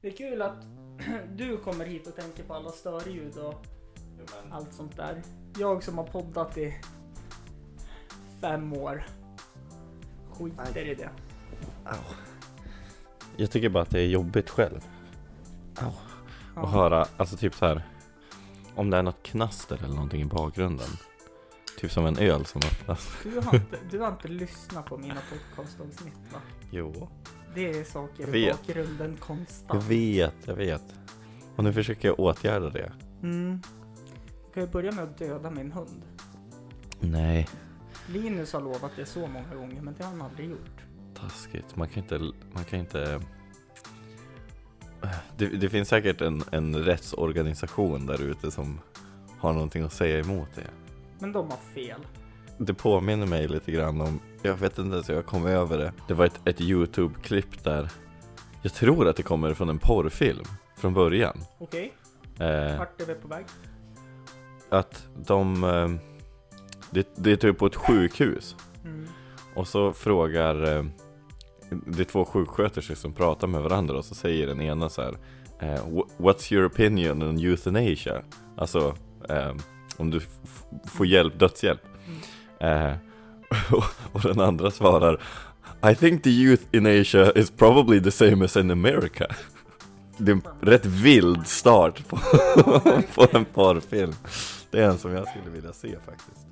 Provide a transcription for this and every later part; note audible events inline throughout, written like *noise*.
Det är kul att *clears throat* du kommer hit och tänker på alla störljud och allt sånt där. Jag som har poddat i fem år skiter i det. Au. Jag tycker bara att det är jobbigt själv. Au. Ja. Att höra, alltså typ så här. Om det är något knaster eller någonting i bakgrunden. Typ som en öl som öppnas. Du, har inte, *laughs* du har inte lyssnat på mina podcastavsnitt va? Jo. Det är saker Jag i vet. bakgrunden Jag konstant. vet, jag vet. Och nu försöker jag åtgärda det. Mm. Jag kan ju börja med att döda min hund. Nej, Linus har lovat det så många gånger men det har han aldrig gjort. taskigt. Man kan inte, man kan inte... Det, det finns säkert en, en rättsorganisation där ute som har någonting att säga emot det. Men de har fel. Det påminner mig lite grann om, jag vet inte ens hur jag kom över det. Det var ett, ett YouTube-klipp där, jag tror att det kommer från en porrfilm från början. Okej, Eh, vart är vi på väg? att de, eh, det, det är typ på ett sjukhus. Mm. Och så frågar, eh, det är två sjuksköterskor som pratar med varandra och så säger den ena så här, eh, "Wh- What's your opinion on euthanasia? Alltså, eh, om du får hjälp, dödshjälp. Eh, och, *laughs* och den andra svarar I think the youth in Asia is probably the same as in America. *laughs* Det är en rätt vild start på, *laughs* på en porrfilm. Det är en som jag skulle vilja se faktiskt.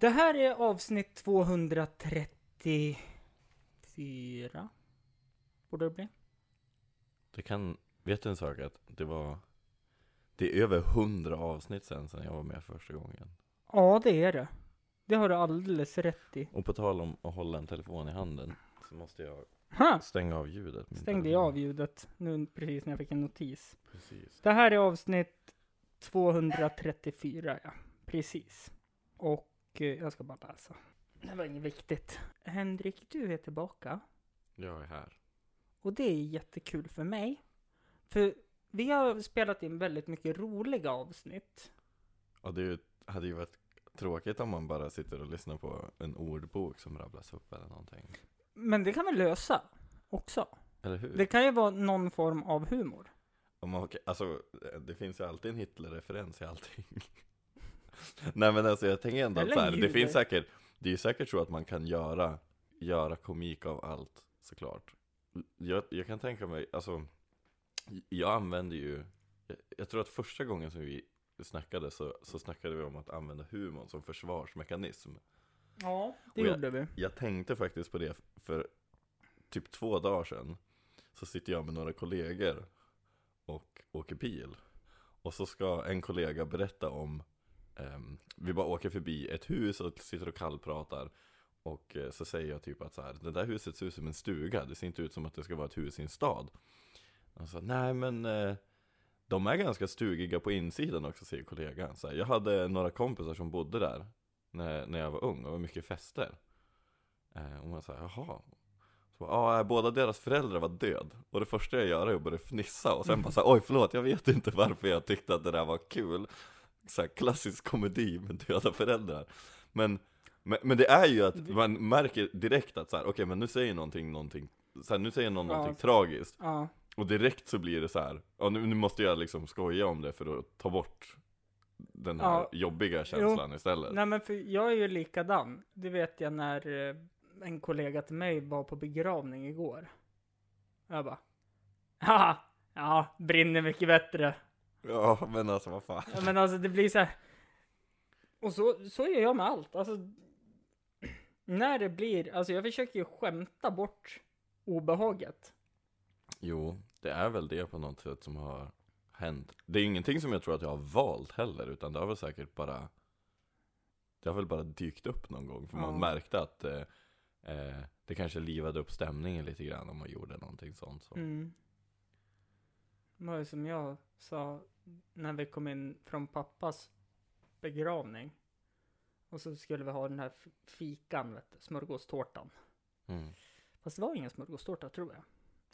Det här är avsnitt 234. Borde det bli? Det kan, vet du en sak att det var Det är över hundra avsnitt sen, sen jag var med första gången Ja, det är det. Det har du alldeles rätt i. Och på tal om att hålla en telefon i handen Så måste jag Ha! stänga av ljudet Stängde telefon. jag av ljudet nu precis när jag fick en notis. Precis Det här är avsnitt 234, ja. Precis. Och eh, jag ska bara läsa. Det var inget viktigt. Henrik, du är tillbaka. Jag är här Och det är jättekul för mig. För vi har spelat in väldigt mycket roliga avsnitt. Och det hade ju varit tråkigt om man bara sitter och lyssnar på en ordbok som rabblas upp eller någonting Men det kan vi lösa också. Eller hur? Det kan ju vara någon form av humor. Om man, alltså, det finns ju alltid en Hitler-referens i allting *laughs* Nej men alltså jag tänker ändå att så här, det finns säkert Det är ju säkert så att man kan göra Göra komik av allt såklart Jag, jag kan tänka mig, alltså Jag använder ju jag, tror att första gången som vi snackade så, så snackade vi om att använda humorn som försvarsmekanism. Ja, det Och jag- gjorde vi. Jag tänkte faktiskt på det för typ två dagar sedan Så sitter jag med några kollegor och åker bil. Och så ska en kollega berätta om ehm, Vi bara åker förbi ett hus och sitter och kallpratar. Och eh, så säger jag typ att så här, det där huset ser ut som en stuga. Det ser inte ut som att det ska vara ett hus i en stad Och så nej men eh, De är ganska stugiga på insidan också säger kollegan. Så här, Jag hade några kompisar som bodde där när, när jag var ung och var mycket fester. Eh, Och man sa jaha. Så, Ja, båda deras föräldrar var död Och det första jag gör är att börja fnissa och sen bara så här, oj förlåt jag vet inte varför jag tyckte att det där var kul. Så här, Klassisk komedi med döda föräldrar. Men, men, men det är ju att man märker direkt att så här, okej men nu säger någonting, någonting så här, Nu säger någon Ja. någonting tragiskt. Ja, och direkt så blir det så här, ja nu, nu måste jag liksom skoja om det för att ta bort den här Ja. jobbiga känslan istället. nej men för jag är ju likadan. Det vet jag när eh, en kollega till mig var på begravning igår. Jag bara, haha, ja, brinner mycket bättre. Ja, men alltså vad fan. Ja, men alltså det blir så här. Och så, så gör jag med allt. Alltså, *clears throat* när det blir, alltså jag försöker ju skämta bort obehaget. Jo, det är väl det på något sätt som har hänt. Det är ingenting som jag tror att jag har valt heller, utan det har väl säkert bara Det har väl bara dykt upp någon gång, för Ja. man märkte att eh, eh, det kanske livade upp stämningen lite grann om man gjorde någonting sånt. Så. Mm. Det var ju som jag sa när vi kom in från pappas begravning. Och så skulle vi ha den här fikan, vet du, smörgåstårtan. Mm. Fast det var ingen smörgåstårta tror jag.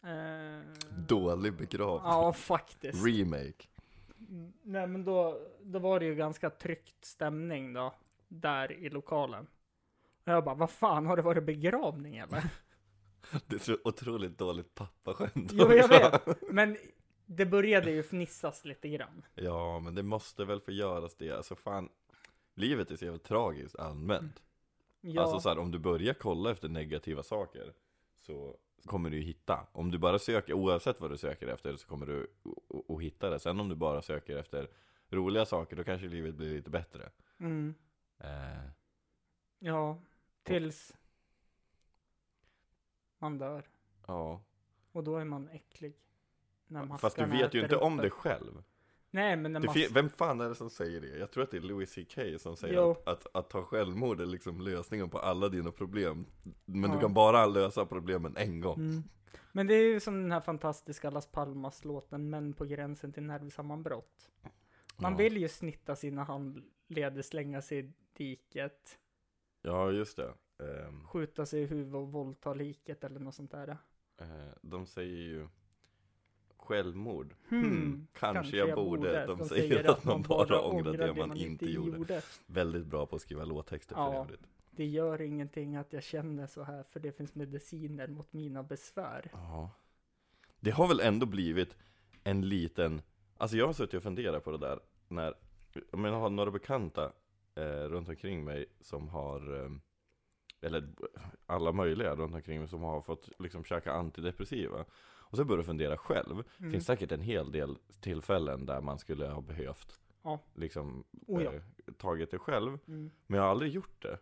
Eh, Dålig begravning. Ja, faktiskt. Remake. Mm, Nej men då, då var det ju ganska tryckt stämning då, där i lokalen. Och jag bara, vad fan, har det varit begravning eller? *laughs* Det är så otroligt dåligt pappaskämt jo, jag vet. *laughs* Men det började ju fnissas lite grann. Ja, men det måste väl få göras det. Alltså fan, livet är så jävla tragiskt allmänt. Ja, Alltså så här, om du börjar kolla efter negativa saker så kommer du hitta. Om du bara söker, oavsett vad du söker efter så kommer du att hitta det. Sen om du bara söker efter roliga saker, då kanske livet blir lite bättre. mm, Eh, ja, tills man dör. ja, Och då är man äcklig. När fast du vet ju inte om det själv. Nej, men fin- vem fan är det som säger det? Jag tror att det är Louis CK som säger att, att, att ta självmord är liksom lösningen på alla dina problem. Men du Ja. kan bara lösa problemen en gång. Mm. Men det är ju som den här fantastiska Las Palmas-låten Män på gränsen till nervsammanbrott. Man Ja. vill ju snitta sina handleder, slänga sig i diket, Ja, just det. Ehm, skjuta sig i huvudet och våldta liket eller något sånt där. eh, de säger ju självmord. Hmm, Hmm, kanske, jag borde. De, säger, att man bara ångrar det man inte gjorde. Väldigt bra på att skriva låttexter för Ja. övrigt. Det gör ingenting att jag känner så här, för det finns mediciner mot mina besvär. Ja. Det har väl ändå blivit en liten, alltså jag har suttit och funderat på det där när, menar, jag har några bekanta eh, runt omkring mig som har, eh, eller alla möjliga runt omkring mig som har fått liksom käka antidepressiva. Och så började jag fundera själv, Mm. finns säkert en hel del tillfällen där man skulle ha behövt Ja. liksom Oh ja. eh, tagit det själv. Mm. Men jag har aldrig gjort det.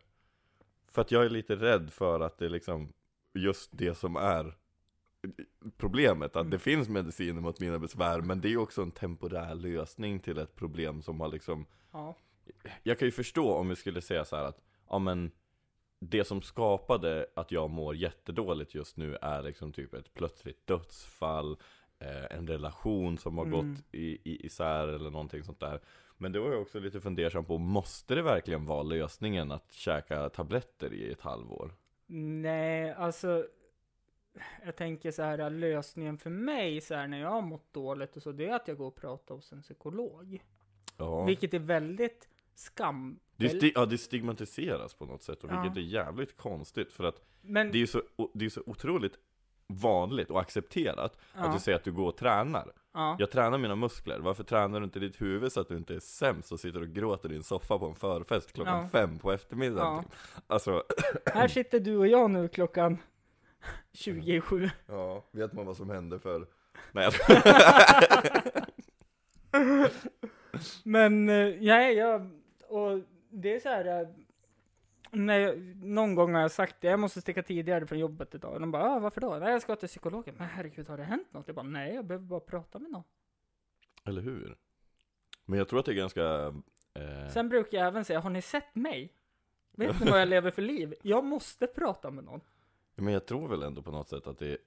För att jag är lite rädd för att det är liksom just det som är problemet. Att Mm. det finns mediciner mot mina besvär, men det är också en temporär lösning till ett problem som har liksom Ja. Jag kan ju förstå om vi skulle säga så här att, ja men det som skapade att jag mår jättedåligt just nu är liksom typ ett plötsligt dödsfall, eh, en relation som har Mm. gått i, i, isär eller någonting sånt där. Men det var jag också lite fundersam på, måste det verkligen vara lösningen att käka tabletter i ett halvår? Nej, alltså. Jag tänker så här, lösningen för mig så här när jag har mått dåligt och så, det är att jag går och pratar hos en psykolog. Ja. Vilket är väldigt skam... Det, sti- ja, det stigmatiseras på något sätt, och Ja. vilket är jävligt konstigt för att Men, det är så, det är så otroligt vanligt och accepterat att ja, du säger att du går och tränar. ja. Jag tränar mina muskler, varför tränar du inte ditt huvud så att du inte är sämst och sitter och gråter i en soffa på en förfest klockan Ja. fem på eftermiddagen? Typ. Alltså, *clears throat* Här sitter du och jag nu klockan 27. ja, vet man vad som hände för... Nej, *laughs* Men, eh, nej, jag, och det är så här, eh, när jag, någon gång har jag sagt det, jag måste sticka tidigare från jobbet idag. Och de bara, ah, varför då? Nej, jag ska till psykologen. Men herregud, har det hänt något? Jag bara, nej, jag behöver bara prata med någon. Eller hur? Men jag tror att det är ganska... Eh, Sen brukar jag även säga, har ni sett mig? Vet ni vad jag lever för liv? Jag måste prata med någon. Men jag tror väl ändå på något sätt att det är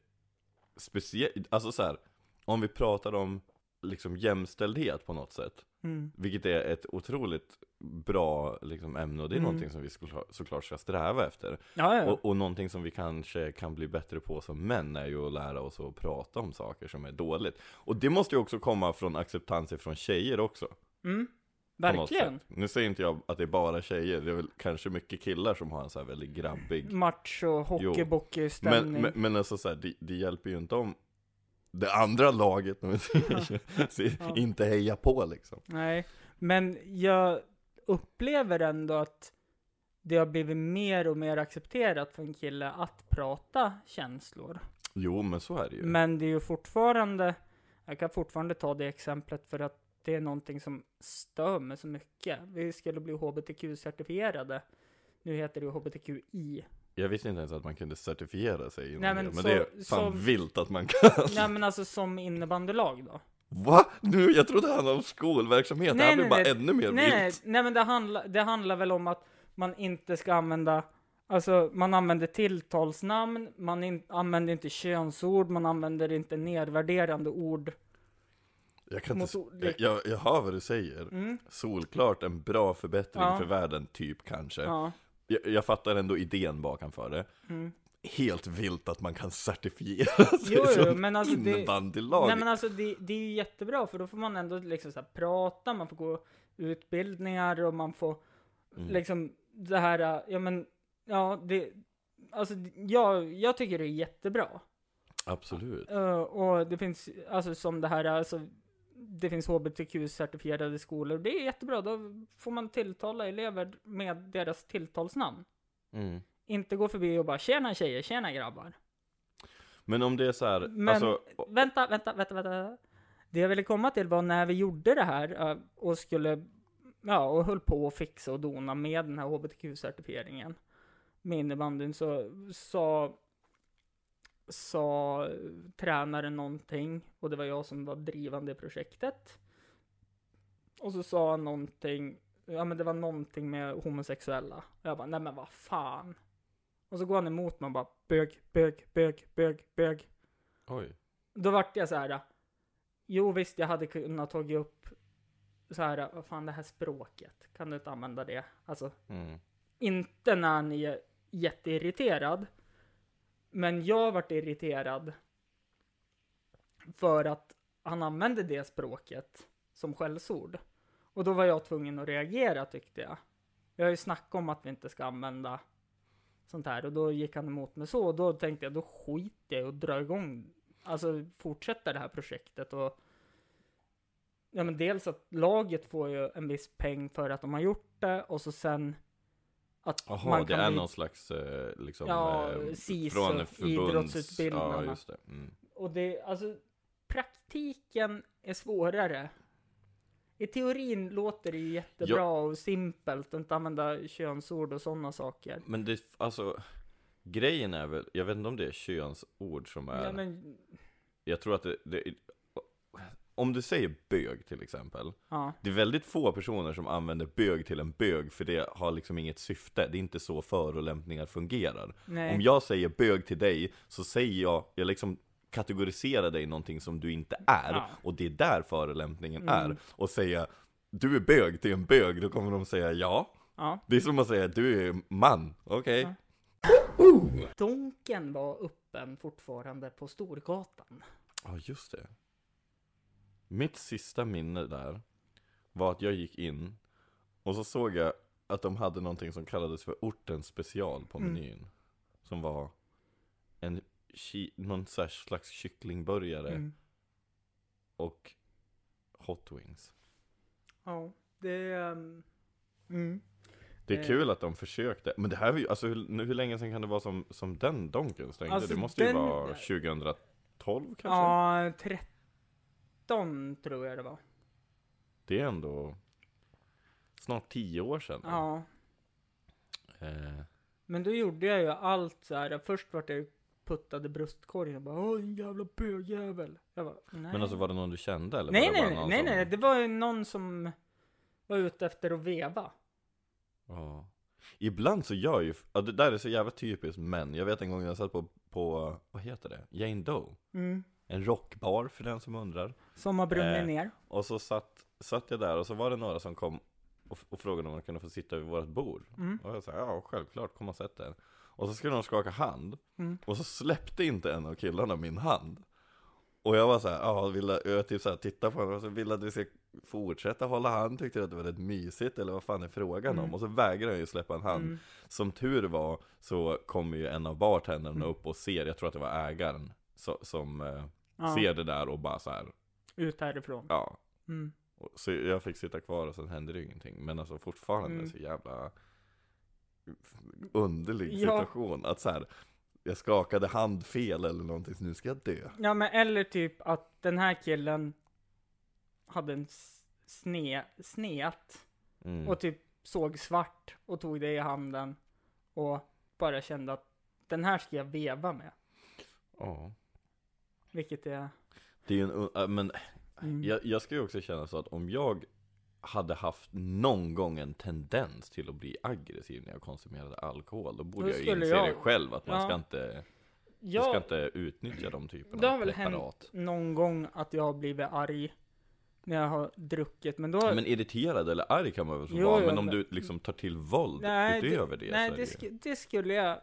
speciellt, alltså så här, om vi pratar om liksom jämställdhet på något sätt, Mm. vilket är ett otroligt bra liksom, ämne och det är Mm. någonting som vi såklart, ska sträva efter. Ja, ja. Och, och någonting som vi kanske kan bli bättre på som män är ju att lära oss att prata om saker som är dåligt. Och det måste ju också komma från acceptans från tjejer också. Mm. Verkligen. Nu säger inte jag att det är bara tjejer, det är väl kanske mycket killar som har en så här väldigt grabbig Macho, Jo. hockeybockey-stämning. Men, men, men alltså så här, det, det hjälper ju inte om det andra laget, om vi säger Ja. inte heja på liksom. Nej, men jag upplever ändå att det har blivit mer och mer accepterat för en kille att prata känslor. Jo, men så är det ju. Men det är ju fortfarande, jag kan fortfarande ta det exemplet för att det är någonting som stör mig så mycket. Vi skulle bli HBTQ-certifierade. Nu heter det ju HBTQI. Jag visste inte ens att man kunde certifiera sig inom Nej, men det, men så- det är fan så- vilt att man kan. Nej men alltså som innebandylag då. Va? Nu, jag trodde det handlade om skolverksamhet, det Nej, här blir nej, bara nej. ännu mer Nej, vilt. nej men det handlar, det handlar väl om att man inte ska använda Alltså man använder tilltalsnamn, man in, använder inte könsord, man använder inte nedvärderande ord. Jag kan inte, jag, jag, jag hör vad du säger. Mm. Solklart en bra förbättring Ja. för världen, typ kanske. Ja. Jag, jag fattar ändå idén bakom det. Mm. Helt vilt att man kan certifiera *laughs* sig Jo, som men alltså det- innebandylag. Nej men alltså det, det är ju jättebra för då får man ändå liksom så prata, man får gå utbildningar och man får Mm. liksom det här, ja men ja, det, alltså jag, jag tycker det är jättebra. Absolut. Eh, och det finns, alltså som det här, alltså det finns hbtq-certifierade skolor. Det är jättebra, då får man tilltala elever med deras tilltalsnamn. Mm. Inte gå förbi och bara tjena tjejer, tjena grabbar. Men om det är så här, Men alltså, vänta, vänta, vänta, vänta. Det jag ville komma till var när vi gjorde det här och skulle, ja, och höll på och fixa och dona med den här hbtq-certifieringen med innebandyn så sa, sa tränaren någonting och det var jag som var drivande i projektet. Och så sa han någonting, ja men det var någonting med homosexuella. Och jag bara, nej men vad fan. Och så går han emot mig och bara, bög, bög, bög, bög, bög. oj. Då vart jag så här. Jo visst, jag hade kunnat tagit upp så här, vad fan det här språket, kan du inte använda det? Alltså, Mm. inte när han är jätteirriterad. Men jag vart irriterad för att han använde det språket som skällsord. Och då var jag tvungen att reagera tyckte jag. Jag har ju snackat om att vi inte ska använda sånt här och då gick han emot mig så och då tänkte jag då skiter jag i att dra igång, alltså fortsätta det här projektet och Ja men dels att laget får ju en viss peng för att de har gjort det och så sen att Jaha, det är någon slags eh, liksom Ja, eh, SISU, från förbunds... idrottsutbildarna. Ja, just det. Mm. Och det, alltså praktiken är svårare. I teorin låter det ju jättebra och simpelt, att inte använda könsord och sådana saker. Men det, alltså, grejen är väl, jag vet inte om det är könsord som är, Ja, men, jag tror att det, det om du säger bög till exempel, ja, det är väldigt få personer som använder bög till en bög för det har liksom inget syfte, det är inte så förolämpningar fungerar. nej. Om jag säger bög till dig, så säger jag, jag liksom kategoriserar dig någonting som du inte är, Ja. och det är där förolämpningen Mm. är. Och säga, du är bög till en bög, då kommer de säga ja. Ja. Det är som att säga, du är man, okej? Ja. Donken var öppen fortfarande på Storgatan. Ja, just det. Mitt sista minne där var att jag gick in och så såg jag att de hade någonting som kallades för ortens special på Mm. menyn. Som var en någon så slags kycklingburgare Mm. och hot wings. Ja, det... Um, mm. Det är Eh. kul att de försökte, men det här var ju, alltså hur, hur länge sedan kan det vara som, som den Donken stängde? Alltså, det måste ju den- vara 2012 kanske? Ja, 13 tror jag det var. Det är ändå snart 10 år sedan. Ja. Eh, Men då gjorde jag ju allt så här. Först vart jag puttade bröstkorgen och bara Åh, en jävla bögjävel. Jag bara, nej. Men alltså var det någon du kände eller? nej, var det nej, någon nej, som... nej, det var ju någon som var ute efter att veva. Ja. Ibland så gör ju, ja, det där är så jävla typiskt män. Jag vet en gång jag satt på, på vad heter det? Jane Doe. Mm. En rockbar för den som undrar. Som har brunnit Eh. ner. Och så satt, satt jag där och så var det några som kom och, och frågade om de kunde få sitta vid vårt bord. Mm. Och jag sa ja självklart, kom och sätt er. Och så skulle de skaka hand. Mm. Och så släppte inte en av killarna min hand. Och jag var så här, ja, ville, jag typ så här, titta på honom och så ville att vi ska fortsätta hålla hand, tyckte att det var rätt mysigt eller vad fan är frågan Mm. om? Och så vägrade han ju släppa en hand. Mm. Som tur var så kommer ju en av bartenderna Mm. upp och ser, jag tror att det var ägaren, så, som eh, Ja, ser det där och bara så här, ut härifrån. ja. Mm. Så jag fick sitta kvar och sen hände det ingenting. Men alltså fortfarande Mm. så jävla underlig Ja. situation. Att så här, jag skakade hand fel eller någonting, så nu ska jag dö. Ja, men eller typ att den här killen hade en sne, sneat Mm. och typ såg svart och tog det i handen och bara kände att den här ska jag veva med. Ja. Vilket är... Det är en, äh, men Mm. jag, jag ska ju också känna så att om jag hade haft någon gång en tendens till att bli aggressiv när jag konsumerade alkohol, då borde Då jag inse jag- det själv att man Ja. ska inte, Jag, ska inte utnyttja de typerna det har av väl preparat. hänt någon gång att jag har blivit arg när jag har druckit, men då... Men irriterad eller arg kan man väl Jo, vara, men om du liksom tar till våld nej, utöver det, nej det, det ju... sk- det skulle jag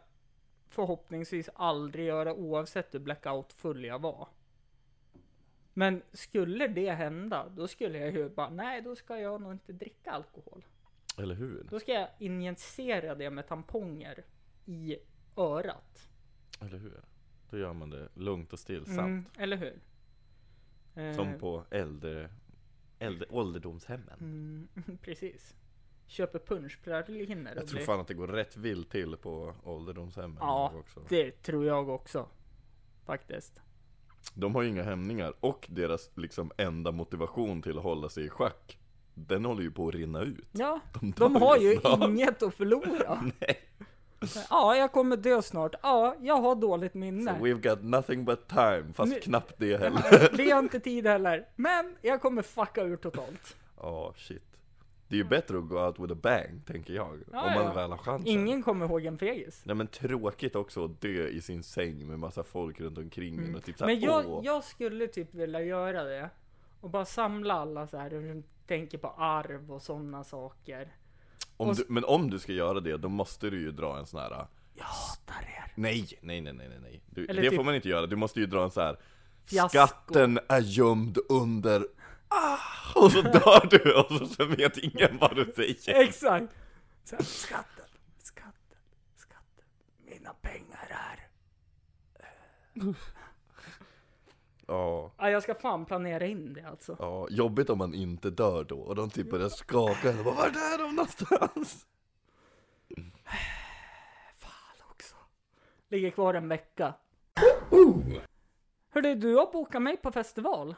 förhoppningsvis aldrig göra oavsett hur blackout full jag var. Men skulle det hända, då skulle jag ju bara, nej då ska jag nog inte dricka alkohol. Eller hur? Då ska jag injicera det med tamponger i örat. Eller hur? Då gör man det lugnt och stillsamt. Mm, eller hur? Eh, Som på äldre, äldre ålderdomshemmen. Mm, *laughs* precis. Köper punschpraliner Jag tror blir- fan att det går rätt vilt till på ålderdomshemmen Ja. också. Det tror jag också. Faktiskt. De har ju inga hämningar och deras liksom enda motivation till att hålla sig i schack Den håller ju på att rinna ut Ja, De, de har ju snart. inget att förlora. *laughs* Nej, Ja, jag kommer dö snart. Ja, jag har dåligt so minne. we've got nothing but time Fast Nu- knappt det heller Vi har inte tid heller. Men jag kommer fucka ur totalt. Ja, shit Det är ju bättre att gå out with a bang, tänker jag Ja, Om man ja. väl har chansen Ingen kommer ihåg en fegis. Nej men tråkigt också att dö i sin säng med massa folk runt omkring en och typ såhär Mm. Men jag, åh jag skulle typ vilja göra det. Och bara samla alla så här som tänker på arv och sådana saker. om och du, Men om du ska göra det, då måste du ju dra en sån här Jag hatar er. Nej, nej, nej, nej, nej. Du, det typ- får man inte göra, du måste ju dra en så här. Skatten är gömd under ah, Och så dör du och så, så vet ingen vad du säger Exakt. Så här, skatten, skatten, skatten. Mina pengar är. Ja, Ja, jag ska fan planera in det alltså. ja, jobbigt om man inte dör då och de typ börjar skaka och bara, Vart är de någonstans? Fan också. Ligger kvar en vecka. Hörru, du har bokat mig på festival.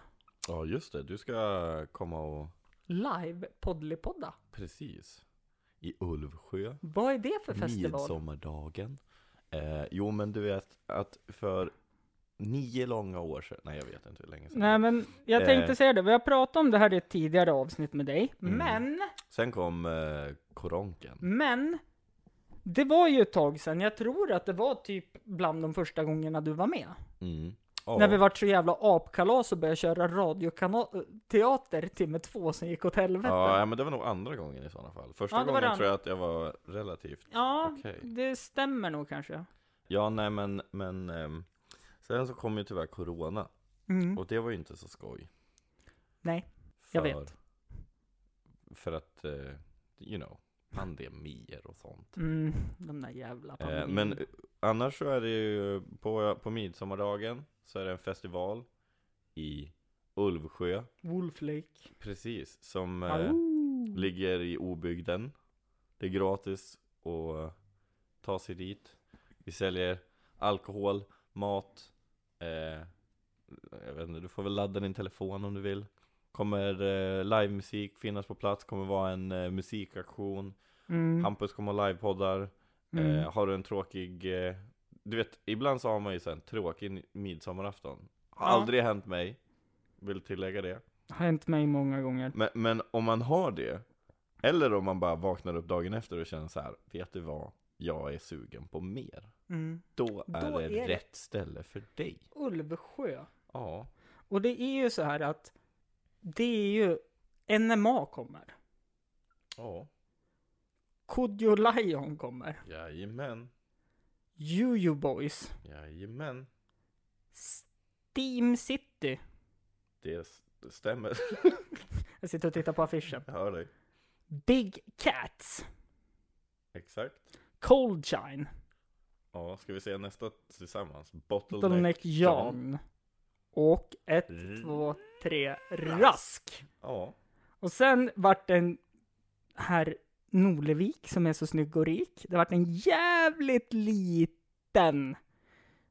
Ja just det, du ska komma och Live poddlipodda. Precis I Ulvsjö Vad är det för festival? Midsommardagen eh, Jo men du vet att för nio långa år sedan Nej jag vet inte hur länge sedan Nej men jag tänkte Eh. säga det, vi har pratat om det här i ett tidigare avsnitt med dig. Mm. Men, Sen kom eh, koronken men. Det var ju ett tag sedan, jag tror att det var typ bland de första gångerna du var med. mm. Ja. När vi vart så jävla apkalas och började köra radioteater timme två som gick åt helvete. Ja, men det var nog andra gången i sådana fall. Första Ja, gången tror jag att jag var relativt Ja, okej. det stämmer nog kanske. Ja, nej men, men ehm, Sen så kom ju tyvärr corona Mm. och det var ju inte så skoj. Nej, jag För- vet. För att, eh, you know, pandemier och sånt. Mm, de där jävla Eh, pandemierna. men eh, annars så är det ju på, på midsommardagen så är det en festival i Ulvsjö, Wolf Lake. precis, som eh, ligger i obygden. Det är gratis att ta sig dit. Vi säljer alkohol, mat, eh, jag vet inte, du får väl ladda din telefon om du vill. Kommer eh, livemusik finnas på plats, kommer vara en eh, musikaktion. Mm. Hampus kommer ha livepoddar. Mm. Eh, har du en tråkig, eh, du vet, ibland så har man ju så här en tråkig midsommarafton. Har Ja. aldrig hänt mig, vill tillägga det. Har hänt mig många gånger. Men, men om man har det, eller om man bara vaknar upp dagen efter och känner så här, vet du vad? Jag är sugen på mer. Mm. Då är Då det är det- rätt ställe för dig. Ulvsjö. Ja. Och det är ju så här att det är ju NMA kommer. Ja. Kodjo Lion kommer. Jajamän. Juju Boys. Jajamän. Steam City. Det, stämmer. *laughs* Jag sitter och tittar på affischen. Jag hör dig. Big Cats. Exakt. Cold Shine. Ja, ska vi se nästa tillsammans? Bottleneck. Bottleneck John. Och ett, R- två, tre, Rask. Ja. Och sen vart en herr Norlevik som är så snygg och rik. Det vart en jävligt liten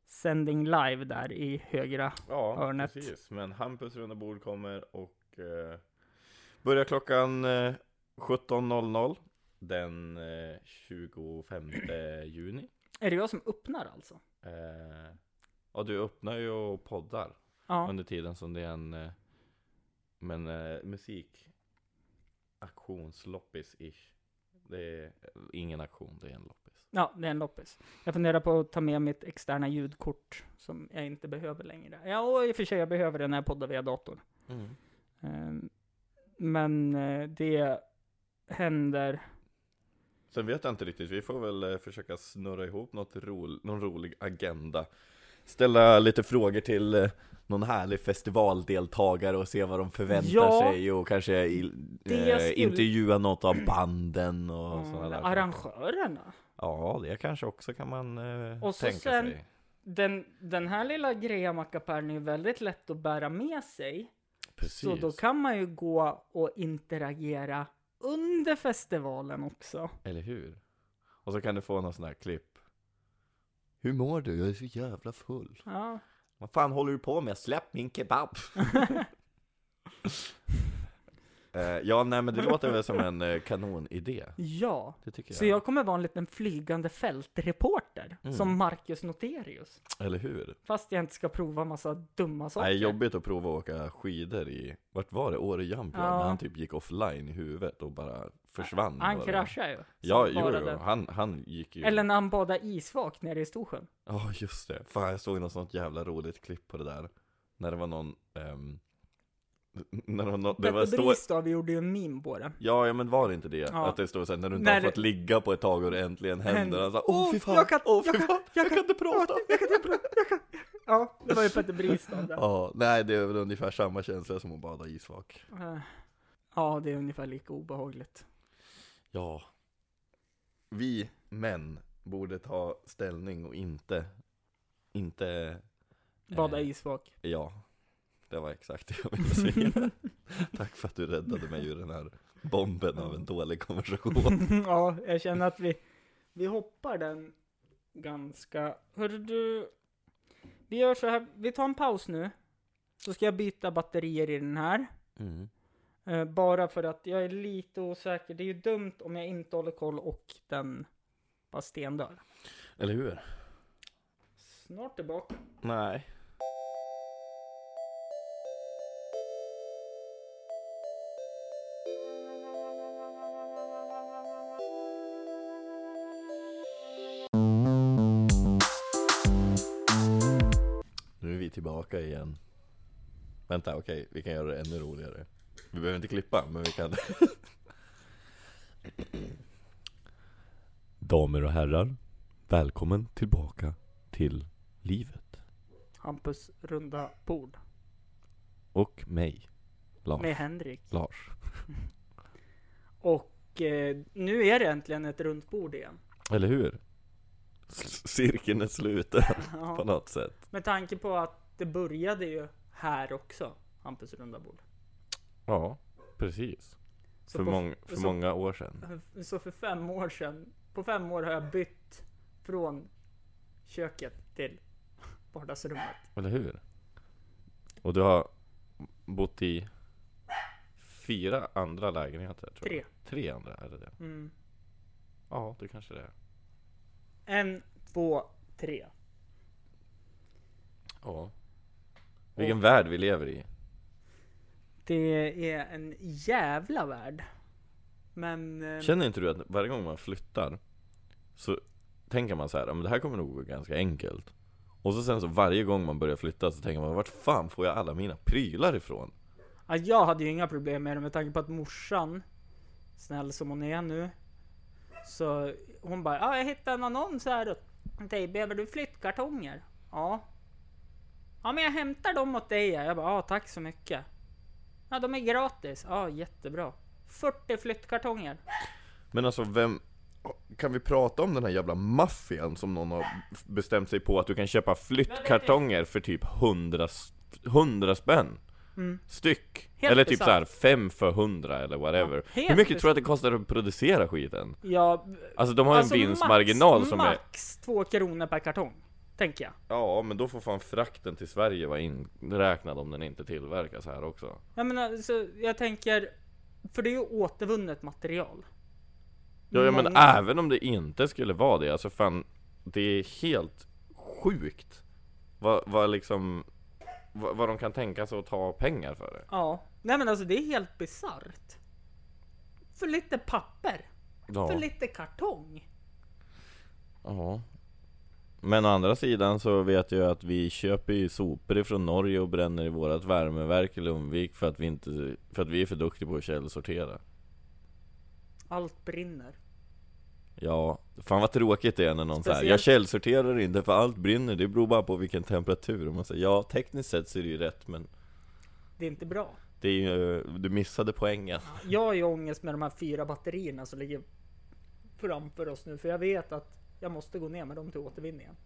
sändning live där i högra. Ja, Hörnet. precis. Men Hampus runda bord kommer och eh, börjar klockan eh, 17.00 den eh, 25 *clears throat* juni. Är det jag som öppnar alltså? Eh, och du öppnar ju och poddar Ja. under tiden som det är en eh, men eh, musik aktionsloppis-ish. Det är ingen aktion, det är en loppis. Ja, det är en loppis. Jag funderar på att ta med mitt externa ljudkort som jag inte behöver längre. Ja, och i och för sig jag behöver det när jag poddar via datorn. Ehm, Men eh, det händer. Sen vet jag inte riktigt, vi får väl eh, försöka snurra ihop något ro, någon rolig agenda Ställa lite frågor till eh, någon härlig festivaldeltagare och se vad de förväntar Ja. sig och kanske i, eh, skulle- intervjua något av banden och sådana där. Arrangörerna. Ja, det kanske också kan man eh, Och så tänka sen- sig. Den, den här lilla grejamackapären är ju väldigt lätt att bära med sig. Precis. Så då kan man ju gå och interagera under festivalen också. Eller hur? Och så kan du få någon sån här klipp. Hur mår du? Jag är så jävla full. Ja. Vad fan håller du på med? Släpp min kebab! *laughs* Eh, ja, nej men det låter väl som en eh, kanonidé. Ja. Det tycker jag. Så jag kommer vara en liten flygande fältreporter. Mm. Som Marcus Noterius. Eller hur? Fast jag inte ska prova massa dumma saker. Nej, jobbigt att prova att åka skidor i, vart var det? Åre Jump Ja. När han typ gick offline i huvudet och bara försvann. Han bara. kraschade ju. Ja, jo, jo. Han, han gick ju. Eller när han badade isvak nere i Storsjön. Ja, just det. Fan, jag såg något sånt jävla roligt klipp på det där. När det var någon, ehm, *laughs* när det var, nå- det var Petter stå... Bristav gjorde ju en meme på det. Ja, ja, men var det inte det? Ja. Att det står såhär, när du inte När har fått ligga på ett tag och det äntligen händer. Han sa, åh fy fan, jag kan- åh fy jag kan- fan, jag kan inte prata. Jag kan inte prata, jag kan. Ja, det var ju Petter Bristav där. Ja, nej det är väl ungefär samma känsla som att bada isvak. Eh, Ja, det är ungefär lika obehagligt. Ja. Vi män borde ta ställning och inte, inte, Bada Eh. isvak. ja. Det var exakt det jag ville säga. *laughs* Tack för att du räddade mig ur den här bomben av en dålig konversation. *laughs* ja, jag känner att vi, vi hoppar den ganska... Hörru du, vi gör så här, vi tar en paus nu. Så ska jag byta batterier i den här. Mm. Eh, bara för att jag är lite osäker. Det är ju dumt om jag inte håller koll och den bara stendör. Eller hur? Snart tillbaka. Nej. Tillbaka igen. Vänta, okej, vi kan göra det ännu roligare. Vi behöver inte klippa, men vi kan. *laughs* Damer och herrar, välkommen tillbaka till livet. Hampus runda bord. Och mig, Lars. Med Henrik. Lars. *laughs* Och eh, nu är det äntligen ett runt bord igen. Eller hur? C- Cirkeln är sluten *laughs* på Ja. något sätt. Med tanke på att det började ju här också. Hampus runda bord. Ja, precis. Så För, på- mång, för så- många år sedan. Så för fem år sedan, på fem år har jag bytt från köket till vardagsrummet. Eller hur? Och du har bott i fyra andra lägenheter tror Tre. jag. Tre andra, är det det? Mm. Ja, det kanske det är. En, två, tre. Ja. Vilken värld vi lever i. Det är en jävla värld. Men... eh, Känner inte du att varje gång man flyttar så tänker man så här, "Ja, men det här kommer nog gå ganska enkelt. Och så sen så varje gång man börjar flytta så tänker man, vart fan får jag alla mina prylar ifrån? Ja, jag hade ju inga problem med det med tanke på att morsan, snäll som hon är nu, så hon bara, ja jag hittade en annons här åt dig, behöver du flyttkartonger? Ja. Ja men jag hämtar dem åt dig. Jag bara, ja tack så mycket. Ja de är gratis. Ja jättebra. 40 flyttkartonger. Men alltså vem, kan vi prata om den här jävla maffian som någon har bestämt sig på att du kan köpa flyttkartonger för typ 100, s- 100 spänn? Mm. Styck? Helt eller typ bisarrt. så här 5 för 100 eller whatever. Ja, Hur mycket tror du att det kostar att producera skiten? Ja, Alltså de har alltså en vinstmarginal max, som är... Max 2 kronor per kartong. Tänker jag. Ja, men då får fan frakten till Sverige vara inräknad om den inte tillverkas här också. Jag menar, så jag tänker, för det är ju återvunnet material. Ja, ja men även om det inte skulle vara det, alltså fan Det är helt sjukt Vad, vad liksom vad, vad de kan tänka sig att ta pengar för det Ja, nej men alltså det är helt bisarrt. För lite papper, Ja, för lite kartong. ja Men å andra sidan så vet jag att vi köper ju sopor ifrån Norge och bränner i vårat värmeverk i Lundvik för att vi inte För att vi är för duktiga på att källsortera Allt brinner. Ja, fan vad tråkigt det är när någon säger Speciellt- Jag källsorterar inte för allt brinner, det beror bara på vilken temperatur och man säger Ja, tekniskt sett så är det ju rätt men Det är inte bra. Det är ju, du missade poängen Jag har ju ångest med de här fyra batterierna som ligger framför oss nu, för jag vet att jag måste gå ner med dem till återvinningen.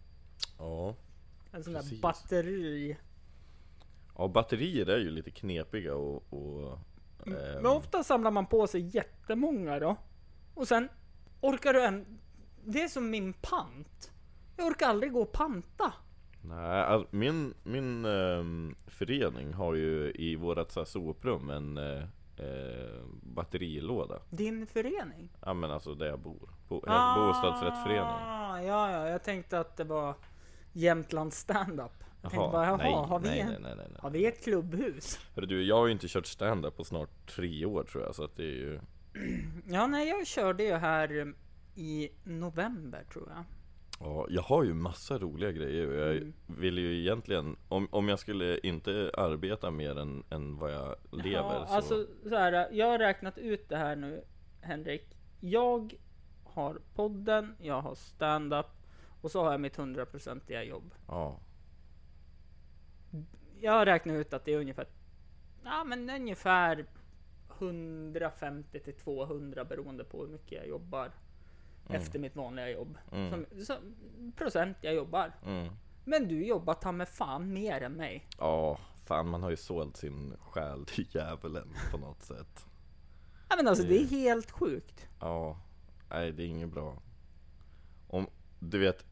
Ja. En sån där Precis. batteri. Ja, batterier är ju lite knepiga och... och ehm, Men ofta samlar man på sig jättemånga då. Och sen orkar du en... Det är som min pant. Jag orkar aldrig gå och panta. Nej, min, min ehm, förening har ju i vårat så här, soprum en eh, eh, batterilåda. Din förening? Ja men alltså där jag bor. Bo, ah, bostadsrättsförening. Ja, ja, jag tänkte att det var Jämtland standup. Jag tänkte bara, jaha, nej, har, vi nej, en, nej. har vi ett klubbhus? Hörru du, jag har ju inte kört stand-up på snart tre år tror jag, så att det är ju... Ja, nej, jag körde ju här i november tror jag. Ja, jag har ju massa roliga grejer och jag Mm. vill ju egentligen, om, om jag skulle inte arbeta mer än, än vad jag lever Ja, så... alltså så här, jag har räknat ut det här nu, Henrik. Jag har podden, jag har stand-up och så har jag mitt hundraprocentiga jobb. Ja, Jag har räknat ut att det är ungefär, ja men ungefär 150 till 200 beroende på hur mycket jag jobbar efter mitt vanliga jobb. Mm. Som, som, procent jag jobbar. mm. Men du jobbar ta med fan mer än mig. Ja, fan man har ju sålt sin själ till djävulen på något sätt. Ja men alltså det är Det- helt sjukt. Ja, nej det är inget bra. Om, du vet,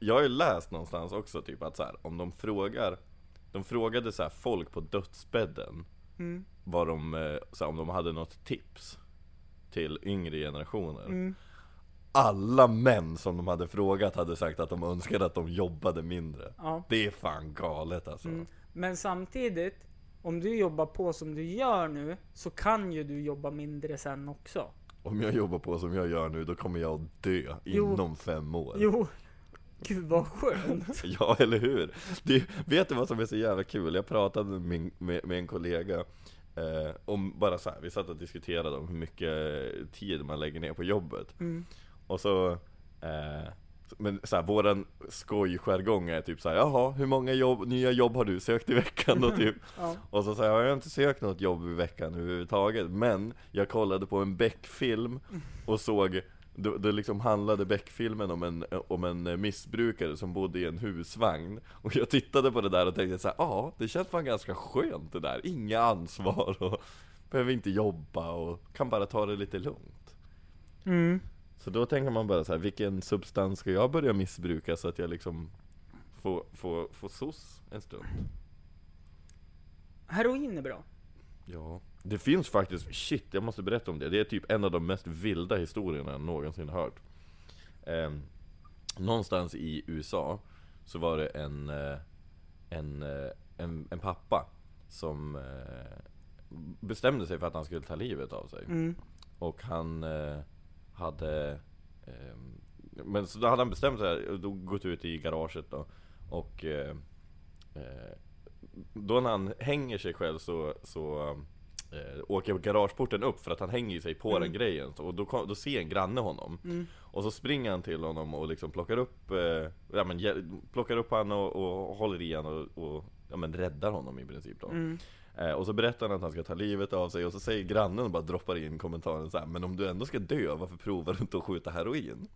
jag har ju läst någonstans också typ att så här, om de frågar, de frågade så här, folk på dödsbädden Mm. vad de, eh, så här, om de hade något tips till yngre generationer. Mm. Alla män som de hade frågat hade sagt att de önskade att de jobbade mindre. Ja. Det är fan galet alltså. Mm. Men samtidigt, om du jobbar på som du gör nu, så kan ju du jobba mindre sen också. Om jag jobbar på som jag gör nu, då kommer jag att dö Jo. inom fem år. Jo, gud vad skönt. *laughs* Ja, eller hur? Det, vet du vad som är så jävla kul? Jag pratade med, min, med, med en kollega eh, om bara så här, vi satt och diskuterade om hur mycket tid man lägger ner på jobbet. Mm. Och så, eh, men så här, våran skojjargong är typ så här, jaha, hur många jobb, nya jobb har du sökt i veckan då typ? *laughs* Ja. Och så säger jag, jag har inte sökt något jobb i veckan överhuvudtaget, men jag kollade på en Beck-film och såg då, då liksom handlade Beck-filmen om en, om en missbrukare som bodde i en husvagn Och jag tittade på det där och tänkte så här, ja, det känns fan ganska skönt det där Inga ansvar och *laughs* behöver inte jobba och kan bara ta det lite lugnt Mm. Så då tänker man bara så här, vilken substans ska jag börja missbruka så att jag liksom får, får, får SOS en stund? Heroin är bra. Ja, det finns faktiskt, shit jag måste berätta om det. Det är typ en av de mest vilda historierna jag någonsin hört. Ehm, någonstans i USA så var det en, eh, en, eh, en, en pappa som eh, bestämde sig för att han skulle ta livet av sig. Mm. Och han eh, hade ehm, Men så då hade han bestämt sig och då gått ut i garaget då Och eh, eh, Då när han hänger sig själv så, så eh, Åker garageporten upp för att han hänger sig på Mm. den grejen Och då, kom, då ser en granne honom Mm. Och så springer han till honom och liksom plockar upp eh, Ja men plockar upp han och, och håller i han och, och Ja men räddar honom i princip då Mm. Eh, och så berättar han att han ska ta livet av sig och så säger grannen och bara droppar in kommentaren så här, Men om du ändå ska dö, varför provar du inte att skjuta heroin?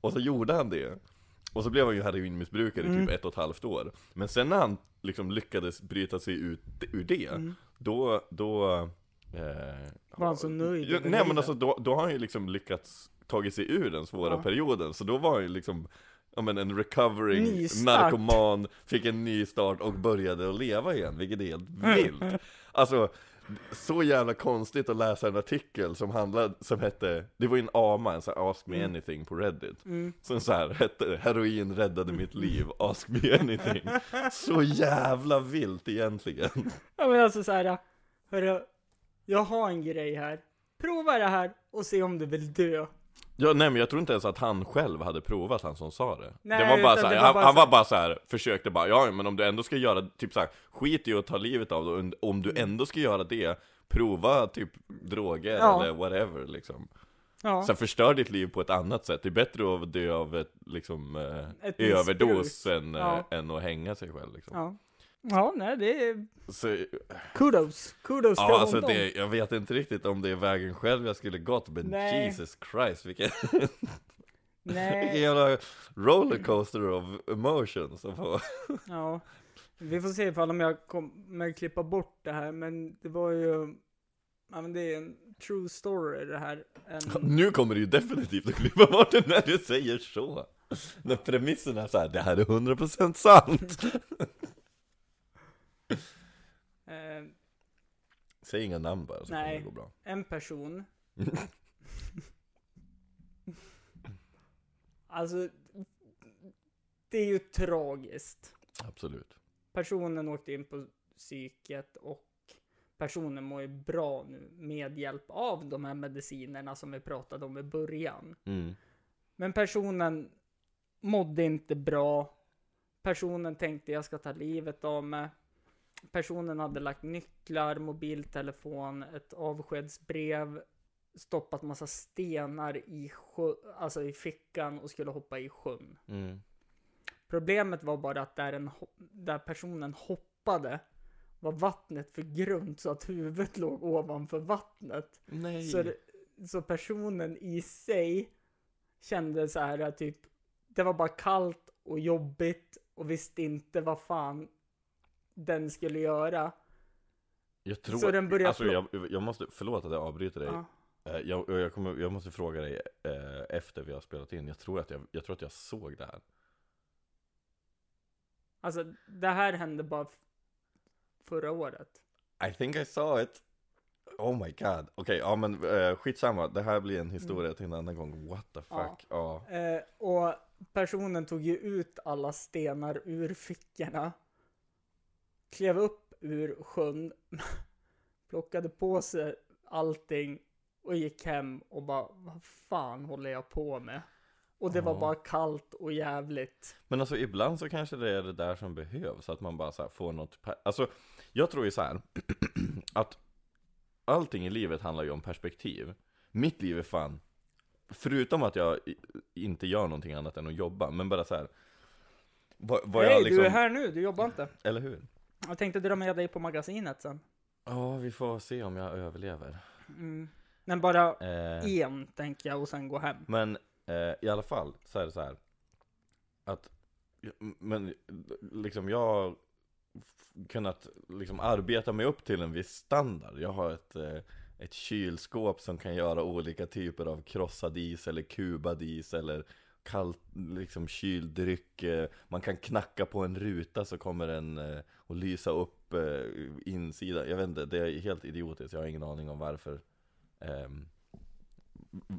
Och så gjorde han det Och så blev han ju heroinmissbrukare i Mm. typ ett och ett halvt år Men sen när han liksom lyckades bryta sig ut ur det Mm. Då, då eh, Var han så nöjd Ja, nej men alltså då, då har han ju liksom lyckats tagit sig ur den svåra Ja. perioden Så då var han ju liksom Ja men en recovering Nystart. narkoman, fick en ny start och började att leva igen, vilket är helt *laughs* vilt Alltså, så jävla konstigt att läsa en artikel som handlade, som hette Det var ju en AMA, en sån här Ask Me Mm. Anything på Reddit Mm. Som så här hette Heroin räddade mitt liv, Ask Me Anything *laughs* Så jävla vilt egentligen Ja men alltså såhär, hörru, jag har en grej här. Prova det här och se om du vill dö. Ja nej men jag tror inte ens att han själv hade provat, han som sa det. Nej, Det var bara utan så här, det var han, han var bara så här, försökte bara Ja men om du ändå ska göra, typ så här, skit i att ta livet av det Om- du ändå ska göra det Prova typ droger Ja. eller whatever liksom. Ja. Sen förstör ditt liv på ett annat sätt. Det är bättre att dö av ett liksom eh, Ett överdos än, eh, Ja. än att hänga sig själv liksom ja. Nej det är Så, kudos. Kudos ja alltså det, jag vet inte riktigt om det är vägen själv jag skulle gått Men Nej. Jesus Christ vilken, vilken Nej, jävla rollercoaster of emotions att få ja. Vi får se ifall om jag kommer klippa bort det här, men det var ju, ja men det är en true story det här. En, Nu kommer du ju definitivt att klippa bort det när du säger så När premissen är så här, det här är 100% sant *laughs* eh, Säg inga namn bara så kommer det gå bra en person. *laughs* alltså, det är ju tragiskt. Absolut Personen åkte in på psyket och personen mår ju bra nu med hjälp av de här medicinerna som vi pratade om i början. mm. Men personen mådde inte bra. Personen tänkte jag ska ta livet av mig. Personen hade lagt nycklar, mobiltelefon, ett avskedsbrev, stoppat massa stenar i, sjö, alltså i fickan och skulle hoppa i sjön. Mm. Problemet var bara att där, en, där personen hoppade var vattnet för grunt så att huvudet låg ovanför vattnet. Nej Så, så personen i sig kände så här typ, det var bara kallt och jobbigt och visste inte vad fan den skulle göra. Jag tror, Så den börjar alltså jag, jag måste, förlåt att jag avbryter dig Ja. Eh, jag, jag, kommer, jag måste fråga dig eh, efter vi har spelat in, jag tror, att jag, jag tror att jag såg det här Alltså det här hände bara förra året. I think I saw it Oh my god, okej, ja men eh, skitsamma, det här blir en historia till en annan gång, what the Ja. fuck, ja, Eh, och personen tog ju ut alla stenar ur fickorna. Klev upp ur sjön. *laughs* plockade på sig allting och gick hem och bara, vad fan håller jag på med? Och det var Ja. bara kallt och jävligt. Men alltså ibland så kanske det är det där som behövs, att man bara så får något Alltså, jag tror ju så här *clears throat* att allting i livet handlar ju om perspektiv Mitt liv är fan, förutom att jag inte gör någonting annat än att jobba, men bara så här. Vad Hej, jag liksom, du är här nu, du jobbar inte. eller hur? Jag tänkte dra med dig på magasinet sen. Ja, vi får se om jag överlever Mm. Men bara eh, en, tänker jag, och sen gå hem. Men eh, i alla fall så är det så här att men liksom jag har kunnat liksom arbeta mig upp till en viss standard. Jag har ett, eh, ett kylskåp som kan göra olika typer av krossad is eller kubad is eller kallt, liksom kyld dryck. eh, Man kan knacka på en ruta så kommer den eh, att lysa upp eh, insidan. Jag vet inte, det är helt idiotiskt. Jag har ingen aning om varför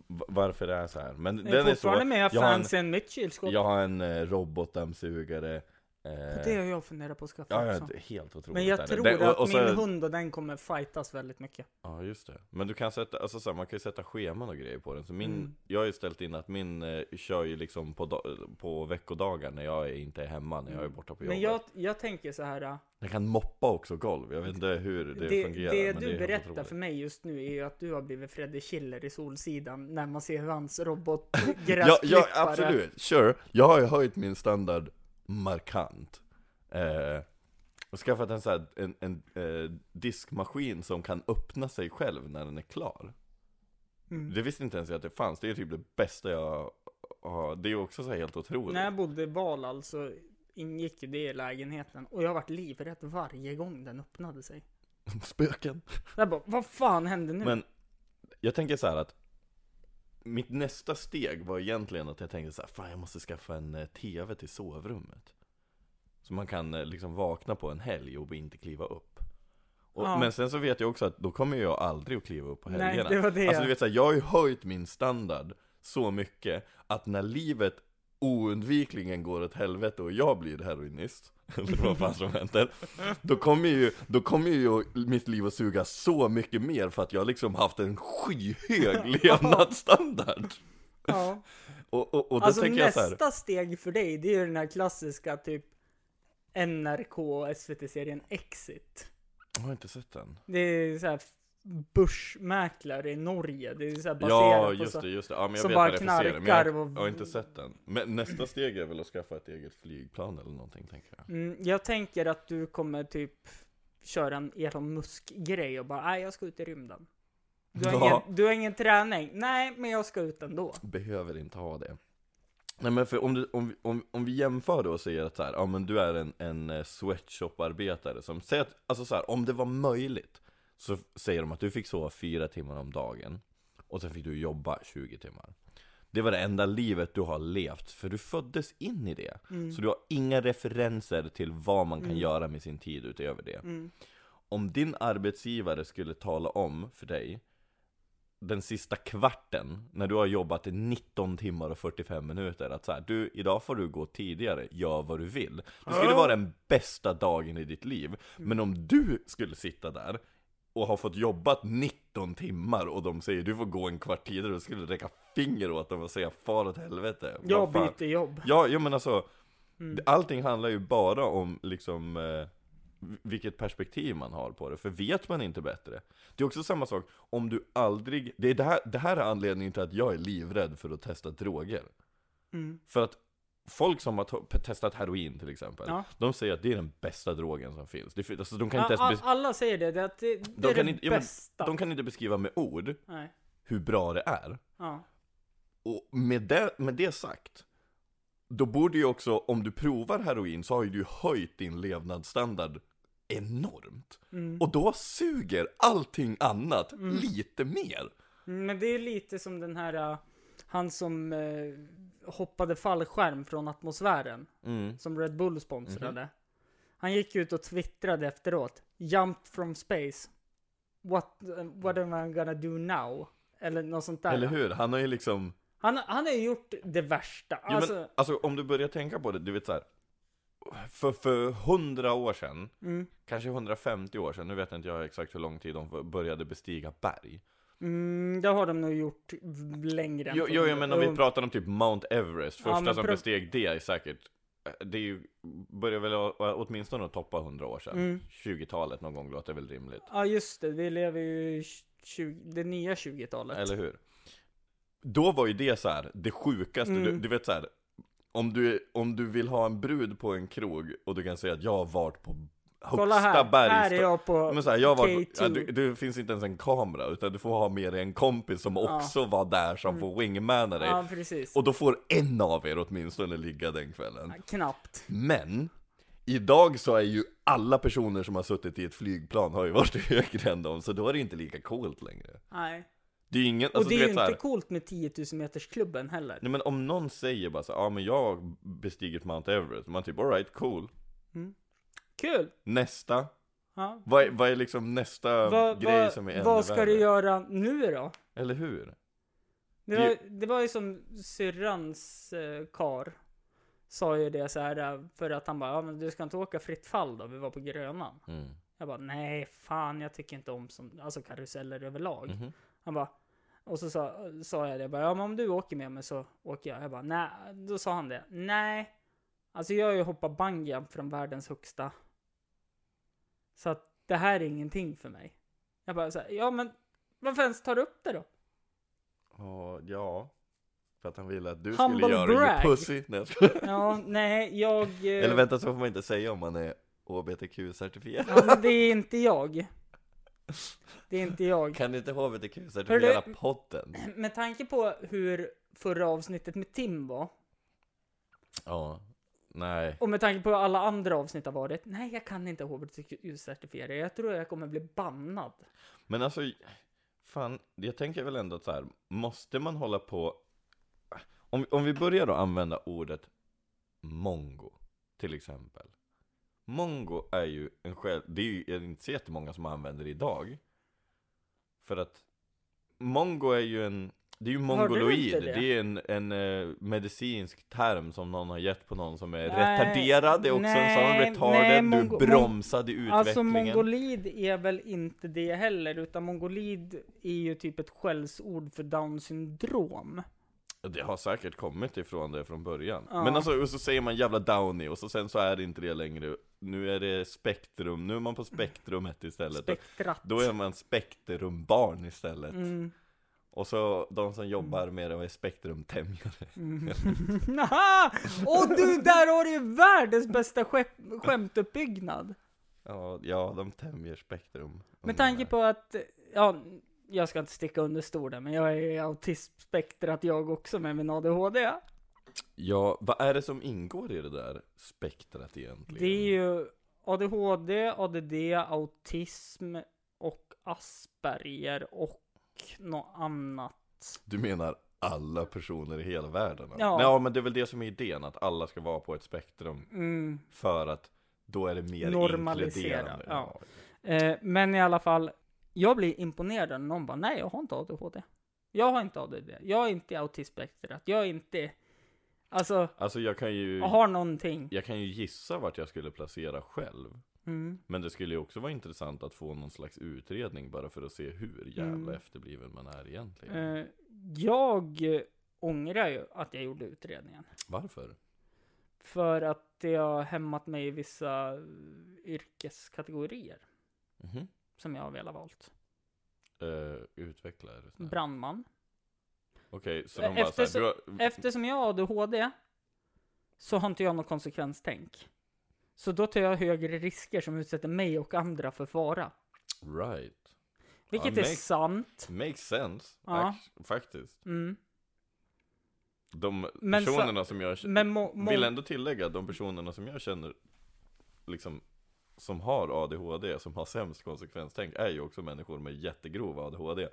v- varför det är så här. Men är den är så. mer jag har en- mitt kylskåp. Jag har en robotdammsugare. Eh, Det har jag funderat på att skaffa ja, också. är helt otroligt. Men är jag tror det, och, att och så, min hund och den kommer fightas väldigt mycket. Ja, just det. Men du kan sätta, alltså så här, man kan ju sätta scheman och grejer på den. Så min, Mm. jag har ju ställt in att min eh, kör ju liksom på, på veckodagar när jag inte är hemma, när jag är borta på jobbet. Men jag, jag tänker så här. äh, Den kan moppa också golv, jag vet inte hur det, Det, fungerar. det men du det är berättar otroligt. för mig just nu är ju att du har blivit Freddy Schiller i Solsidan när man ser hur hans robot *laughs* Ja, ja, absolut, sure. Jag har ju höjt min standard markant. Eh, och skaffat en, så här, en, en eh, diskmaskin som kan öppna sig själv när den är klar. Mm. Det visste inte ens jag att det fanns, det är typ det bästa jag har, det är också så här helt otroligt. När jag bodde i Val alltså ingick ju det i lägenheten och jag har varit livrädd varje gång den öppnade sig. *laughs* Spöken. Jag bara, vad fan hände nu? Men jag tänker så här att mitt nästa steg var egentligen att jag tänkte så här, fan jag måste skaffa en eh, TV till sovrummet. Så man kan eh, liksom vakna på en helg och inte kliva upp. Och, Ja. Men sen så vet jag också att då kommer jag aldrig att kliva upp på Nej, helgerna. det var det. Alltså du vet så här, jag har ju höjt min standard så mycket att när livet oundvikligen går åt helvete och jag blir heroinist, *laughs* eller vad fan som händer, då kommer ju, då kommer ju mitt liv att suga så mycket mer för att jag liksom haft en skyhög *laughs* levnadsstandard. ja. *laughs* Och, och, och då Alltså tänker jag så nästa här, steg för dig, det är ju den här klassiska typ NRK och SVT-serien Exit. jag har inte sett den. Det är så här börsmäklare i Norge. Det är så baserat Ja, på just så, det, just det. Ja, men jag som vet bara men knarkar jag, och- jag har inte sett den. Men nästa steg är väl att skaffa ett eget flygplan eller någonting, tänker jag. Mm, jag tänker att du kommer typ köra en Elon Musk-grej och bara, nej jag ska ut i rymden. Du har, Ja. ingen, du har ingen träning. Nej, men jag ska ut ändå. Behöver inte ha det. Nej men för om, du, om, vi- om, om vi jämför då och säger att så här, ja men du är en, en eh, sweatshop-arbetare som säger att, alltså så här, om det var möjligt Så säger de att du fick sova fyra timmar om dagen Och sen fick du jobba 20 timmar Det var det enda livet du har levt, för du föddes in i det Mm. Så du har inga referenser till vad man kan Mm. göra med sin tid utöver det Mm. om din arbetsgivare skulle tala om för dig den sista kvarten, när du har jobbat i 19 timmar och 45 minuter, att så här, du, idag får du gå tidigare, gör vad du vill. Det skulle vara den bästa dagen i ditt liv. Men om du skulle sitta där och ha fått jobbat 19 timmar och de säger du får gå en kvart tidigare, då skulle du räcka finger åt dem och säga far åt helvete. Jag byter jobb. Ja, ja men alltså, Mm. allting handlar ju bara om liksom eh, vilket perspektiv man har på det, för vet man inte bättre? Det är också samma sak, om du aldrig, det, är det, här, det här är anledningen till att jag är livrädd för att testa droger. Mm. För att folk som har testat heroin till exempel, Ja. de säger att det är den bästa drogen som finns. Det, alltså, de, kan Ja, inte ens a- bes- alla säger det, att det, det De är kan det inte- ja, men bästa. de kan inte beskriva med ord Nej. hur bra det är. Ja. Och med det, med det sagt, då borde ju också, om du provar heroin så har ju du höjt din levnadsstandard enormt. Mm. Och då suger allting annat lite mer. Mm, Men det är lite som den här, uh, han som eh, hoppade fallskärm från atmosfären, Mm. som Red Bull sponsrade. Mhm. Han gick ut och twittrade efteråt, Jumped from space. What, what am I gonna do now? Eller något sånt där. Eller hur? Han har ju liksom... Han, han har ju gjort det värsta. Jo, Alltså, men, alltså om du börjar tänka på det, du vet så här. För, för 100 år sedan, mm, kanske 150 år sedan, nu vet inte jag exakt hur lång tid de började bestiga berg. Mm, det har de nog gjort längre än Jo, jo, jag menar om vi pratar om typ Mount Everest, Ja, första men som besteg det är säkert Det är ju, börjar väl åtminstone att toppa 100 år sedan Mm. 20-talet någon gång låter väl rimligt Ja just det, vi lever ju i 20, det nya 20-talet. Eller hur? Då var ju det så här, det sjukaste, Mm. du, du vet så här. Om du, om du vill ha en brud på en krog och du kan säga att jag har varit på högsta Kolla här, berg här är jag på men så här, jag var, K2. ja, du, det finns inte ens en kamera, utan du får ha med dig en kompis som Ja. också var där, som får wingmana dig. Ja, precis. Och då får en av er åtminstone ligga den kvällen. Ja, Knappt. Men, idag så är ju alla personer som har suttit i ett flygplan har ju varit *laughs* högre än dem, så då är det inte lika coolt längre. Nej. Det är ingen, Och alltså det du är ju så här, inte coolt med 10 000 meters klubben heller. Nej men om någon säger bara så ja men jag har bestigit Mount Everest, man typ alright, cool. Kul! Nästa, Ja. vad är, vad är liksom nästa Vad, grej vad, som är ännu vad ska värre? du göra nu då? Eller hur? Det var, det var ju som syrrans eh, kar sa ju det så här eh, för att han bara, ja men du ska inte åka fritt fall då, vi var på Grönan. Mm. Jag bara, nej fan jag tycker inte om som, alltså karuseller överlag. Mhm. Han bara, och så sa, sa jag det, bara, ja men om du åker med mig så åker jag. Jag bara, nej, då sa han det, nej. Alltså jag har ju hoppat bungyjump från världens högsta. Så att det här är ingenting för mig. Jag bara så här, ja men varför ens tar du upp det då? Ja, ja. För att han ville att du Humble skulle göra brag. det pussy. Nej. Ja, nej, jag... *laughs* Eller vänta, så får man inte säga om man är HBTQ-certifierad. Ja, men det är inte jag. Det är inte jag. Kan inte HBTQ-certifiera podden? Med tanke på hur förra avsnittet med Tim var, Ja, nej. och med tanke på hur alla andra avsnitt har varit, nej jag kan inte HBTQ-certifiera, jag tror jag kommer bli bannad. Men alltså, fan, jag tänker väl ändå att så här, måste man hålla på... Om, om vi börjar då använda ordet mongo, till exempel. Mongo är ju en själv, det är ju inte så jättemånga som använder det idag. För att mongo är ju en, det är ju mongoloid, det? det? är en, en eh, medicinsk term som någon har gett på någon som är Nej, retarderad, det är också en sån nej, retarded, nej, du är bromsad i utvecklingen. Alltså mongolid är väl inte det heller, utan mongolid är ju typ ett skällsord för down syndrom. Det har säkert kommit ifrån det från början. Ja. Men alltså, och så säger man jävla downy och så sen så är det inte det längre. nu är det spektrum, nu är man på spektrumet istället. Spektrat. Då är man spektrumbarn istället. Mm. Och så de som jobbar med det är spektrumtämjare. Mm. Haha! *laughs* Och du, där har du världens bästa skämt, skämtuppbyggnad. Ja, ja, de tämjer spektrum. Med tanke på att, ja, jag ska inte sticka under stolen, men jag är i autismspektrat jag också med min ADHD. Ja, vad är det som ingår i det där spektrat egentligen? Det är ju ADHD, ADD, autism och Asperger och något annat. Du menar alla personer i hela världen? Ja. ja, men det är väl det som är idén, att alla ska vara på ett spektrum. Mm. För att då är det mer inkluderande. ja. Eh, men i alla fall, jag blir imponerad när någon bara, nej jag har inte ADHD. Jag har inte ADD, jag är inte i autismspektrat, jag är inte, alltså, Alltså jag kan ju, jag har någonting. jag kan ju gissa vart jag skulle placera själv. Mm. Men det skulle ju också vara intressant att få någon slags utredning bara för att se hur jävla Mm. efterbliven man är egentligen. Eh, jag ångrar ju att jag gjorde utredningen. Varför? För att det har hämmat mig i vissa yrkeskategorier Mhm. som jag har velat valt. Uh, utveckla är det. Brandman. Okej, så Eh, de bara efter såhär, du har, Eftersom jag har ADHD så har inte jag något konsekvenstänk. Så då tar jag högre risker som utsätter mig och andra för fara. right. Vilket Ja, är make- sant. Makes sense, Ja. faktiskt. Mm. De Men så- personerna som jag känner, vill ändå tillägga de personerna som jag känner, liksom, som har ADHD, som har sämst konsekvenstänk, är ju också människor med jättegrov ADHD.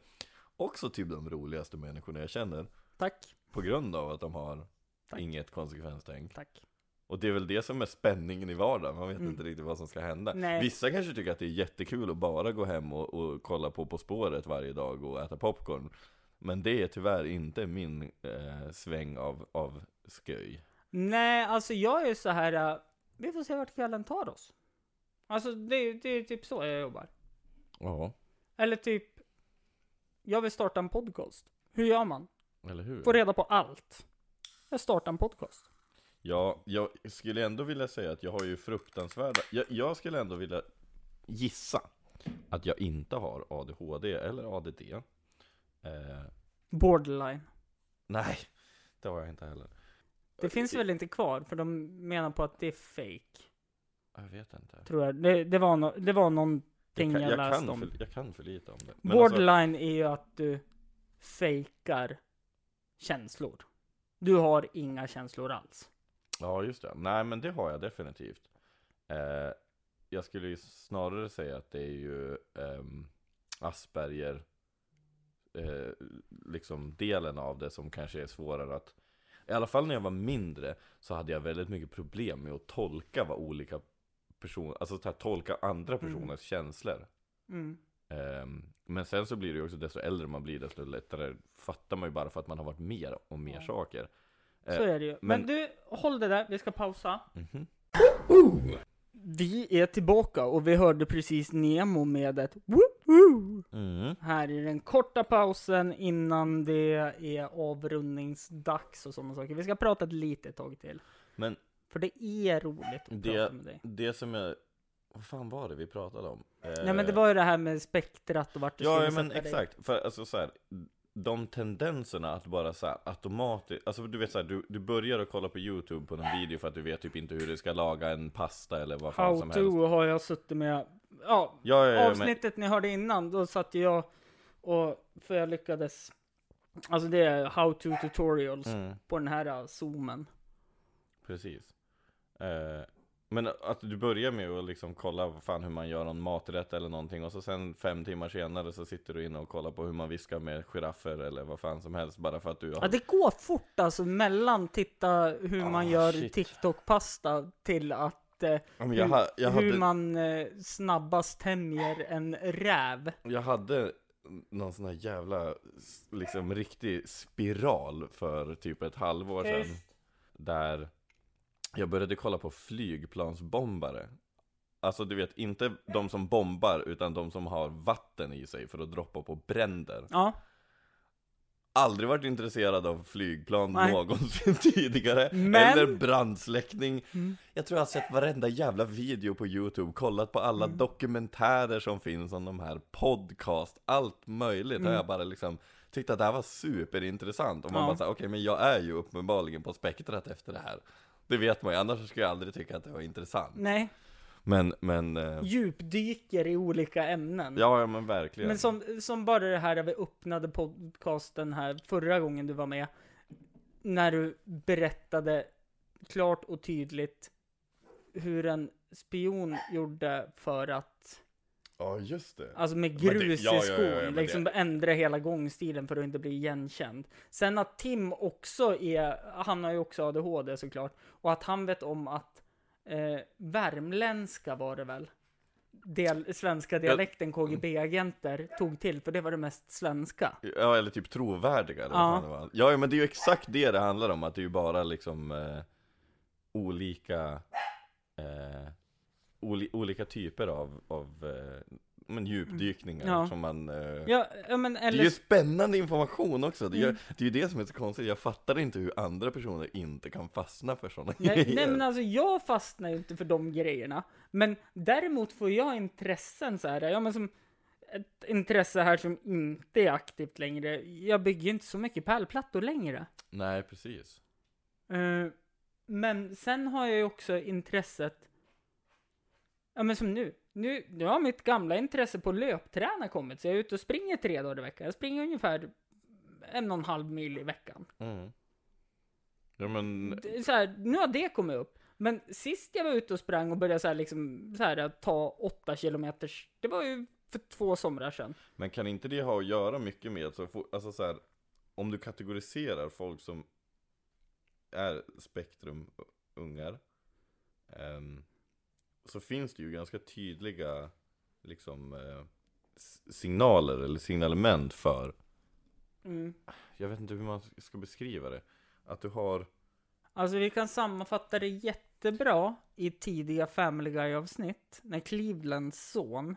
Också typ de roligaste människorna jag känner, Tack, på grund av att de har Tack. inget konsekvenstänk. tack. Och det är väl det som är spänningen i vardagen, man vet Mm. inte riktigt vad som ska hända. Nej. Vissa kanske tycker att det är jättekul att bara gå hem och, och kolla på På spåret varje dag och äta popcorn. Men det är tyvärr inte min eh, sväng av, av sköj. Nej, alltså jag är så här. äh, vi får se vart kvällen tar oss. Alltså det, är- det är typ så jag jobbar. Ja, Eller typ, jag vill starta en podcast. Hur gör man? eller hur? Få reda på allt. Jag startar en podcast. Ja, jag skulle ändå vilja säga att jag har ju fruktansvärda, jag, jag skulle ändå vilja gissa att jag inte har ADHD eller ADD. Eh, Borderline. nej, det har jag inte heller. Det finns väl inte kvar, för de menar på att det är fake. Jag vet inte. Tror jag. Det, det, var, no, det var någonting Jag jag, kan, jag, läste kan om. för, jag kan för lite om det. Men alltså, Borderline är ju att du fejkar känslor. Du har inga känslor alls. Ja, just det. Nej, men det har jag definitivt. Eh, jag skulle ju snarare säga att det är ju ehm, Asperger, eh, liksom delen av det som kanske är svårare att I alla fall när jag var mindre så hade jag väldigt mycket problem med att tolka vad olika personer, alltså att tolka andra Mm. personers känslor. Mm. Ehm, men sen så blir det ju också, desto äldre man blir, desto lättare fattar man ju bara för att man har varit med om mer Ja. saker. Så Eh, är det ju. Men, men- du, håll det där. Vi ska pausa. mhm. Vi är tillbaka och vi hörde precis Nemo med ett woo Mm. Här i den korta pausen innan det är avrundningsdags och sådana saker. Vi ska prata ett litet tag till. Men För det är roligt att Det- prata med dig. det som jag, vad fan var det vi pratade om? Nej men det var ju det här med spektrat och vart du Ja, skulle men sätta dig. exakt, för alltså så här, de tendenserna att bara så här automatiskt, alltså du vet så här, du, du börjar att kolla på youtube på någon video för att du vet typ inte hur du ska laga en pasta eller vad fan How som to helst har jag suttit med. Ja, Ja, ja, ja men, avsnittet ni hörde innan, då satt jag och, för jag lyckades, alltså det är how to tutorials mm, på den här uh, zoomen. precis eh, Men att du börjar med att liksom kolla fan hur man gör en maträtt eller någonting Och så sen fem timmar senare så sitter du inne och kollar på hur man viskar med giraffer eller vad fan som helst Bara för att du har Ja, det går fort alltså mellan titta hur Ah, man gör. TikTok-pasta till att eh, hur, jag, jag, hur hade, man eh, snabbast tämjer en räv. jag hade någon sån här jävla, liksom riktig spiral för typ ett halvår sedan Där jag började kolla på flygplansbombare Alltså du vet, inte de som bombar utan de som har vatten i sig för att droppa på bränder Ja, aldrig varit intresserad av flygplan Nej. någonsin *laughs* tidigare, Men- eller brandsläckning. Mm. Jag tror jag har sett varenda jävla video på youtube, kollat på alla Mm. dokumentärer som finns om de här podcast, allt möjligt har Mm. jag bara liksom tyckt att det här var superintressant. Och man Ja. bara såhär, okej men jag är ju uppenbarligen på spektrat efter det här. Det vet man ju, annars skulle jag aldrig tycka att det var intressant. Nej, Men, men, eh, djupdyker i olika ämnen. ja, ja men verkligen. Men som, som bara det här när vi öppnade podcasten här förra gången du var med. När du berättade klart och tydligt hur en spion gjorde för att, Ja, just det. alltså med grus det- ja, i skon, ja, ja, liksom ändra hela gångstilen för att inte bli igenkänd. Sen att Tim också är, han har ju också ADHD såklart, och att han vet om att eh, värmländska var det väl? Del, svenska dialekten KGB-agenter tog till, för det var det mest svenska. Ja, eller typ trovärdiga eller Ja. vad det var. Ja, men det är ju exakt det det handlar om, att det är ju bara liksom eh, olika eh, oli, olika typer av, av eh, men djupdykningar Ja. som man eh, Ja, men Det är eller... ju spännande information också, det, gör, Mm. det är ju det som är så konstigt, jag fattar inte hur andra personer inte kan fastna för sådana Nej, grejer nej men alltså jag fastnar ju inte för de grejerna. Men däremot får jag intressen så här, ja men som ett intresse här som inte är aktivt längre. Jag bygger ju inte så mycket pärlplattor längre. Nej, precis Eh, men sen har jag ju också intresset, ja men som nu. Nu, nu har mitt gamla intresse på löpträna kommit, så jag är ute och springer tre dagar i veckan. Jag springer ungefär en och en halv mil i veckan. mm. Ja men, Så här, nu har det kommit upp. Men sist jag var ute och sprang och började så här, liksom, så här, ta åtta kilometers, det var ju för två somrar sedan. Men kan inte det ha att göra mycket med så, alltså så här, om du kategoriserar folk som är spektrumungar ehm, så finns det ju ganska tydliga liksom eh, signaler eller signalement för Mm. jag vet inte hur man ska beskriva det att du har Alltså vi kan sammanfatta det jättebra i tidiga Family Guy-avsnitt, när Clevelands son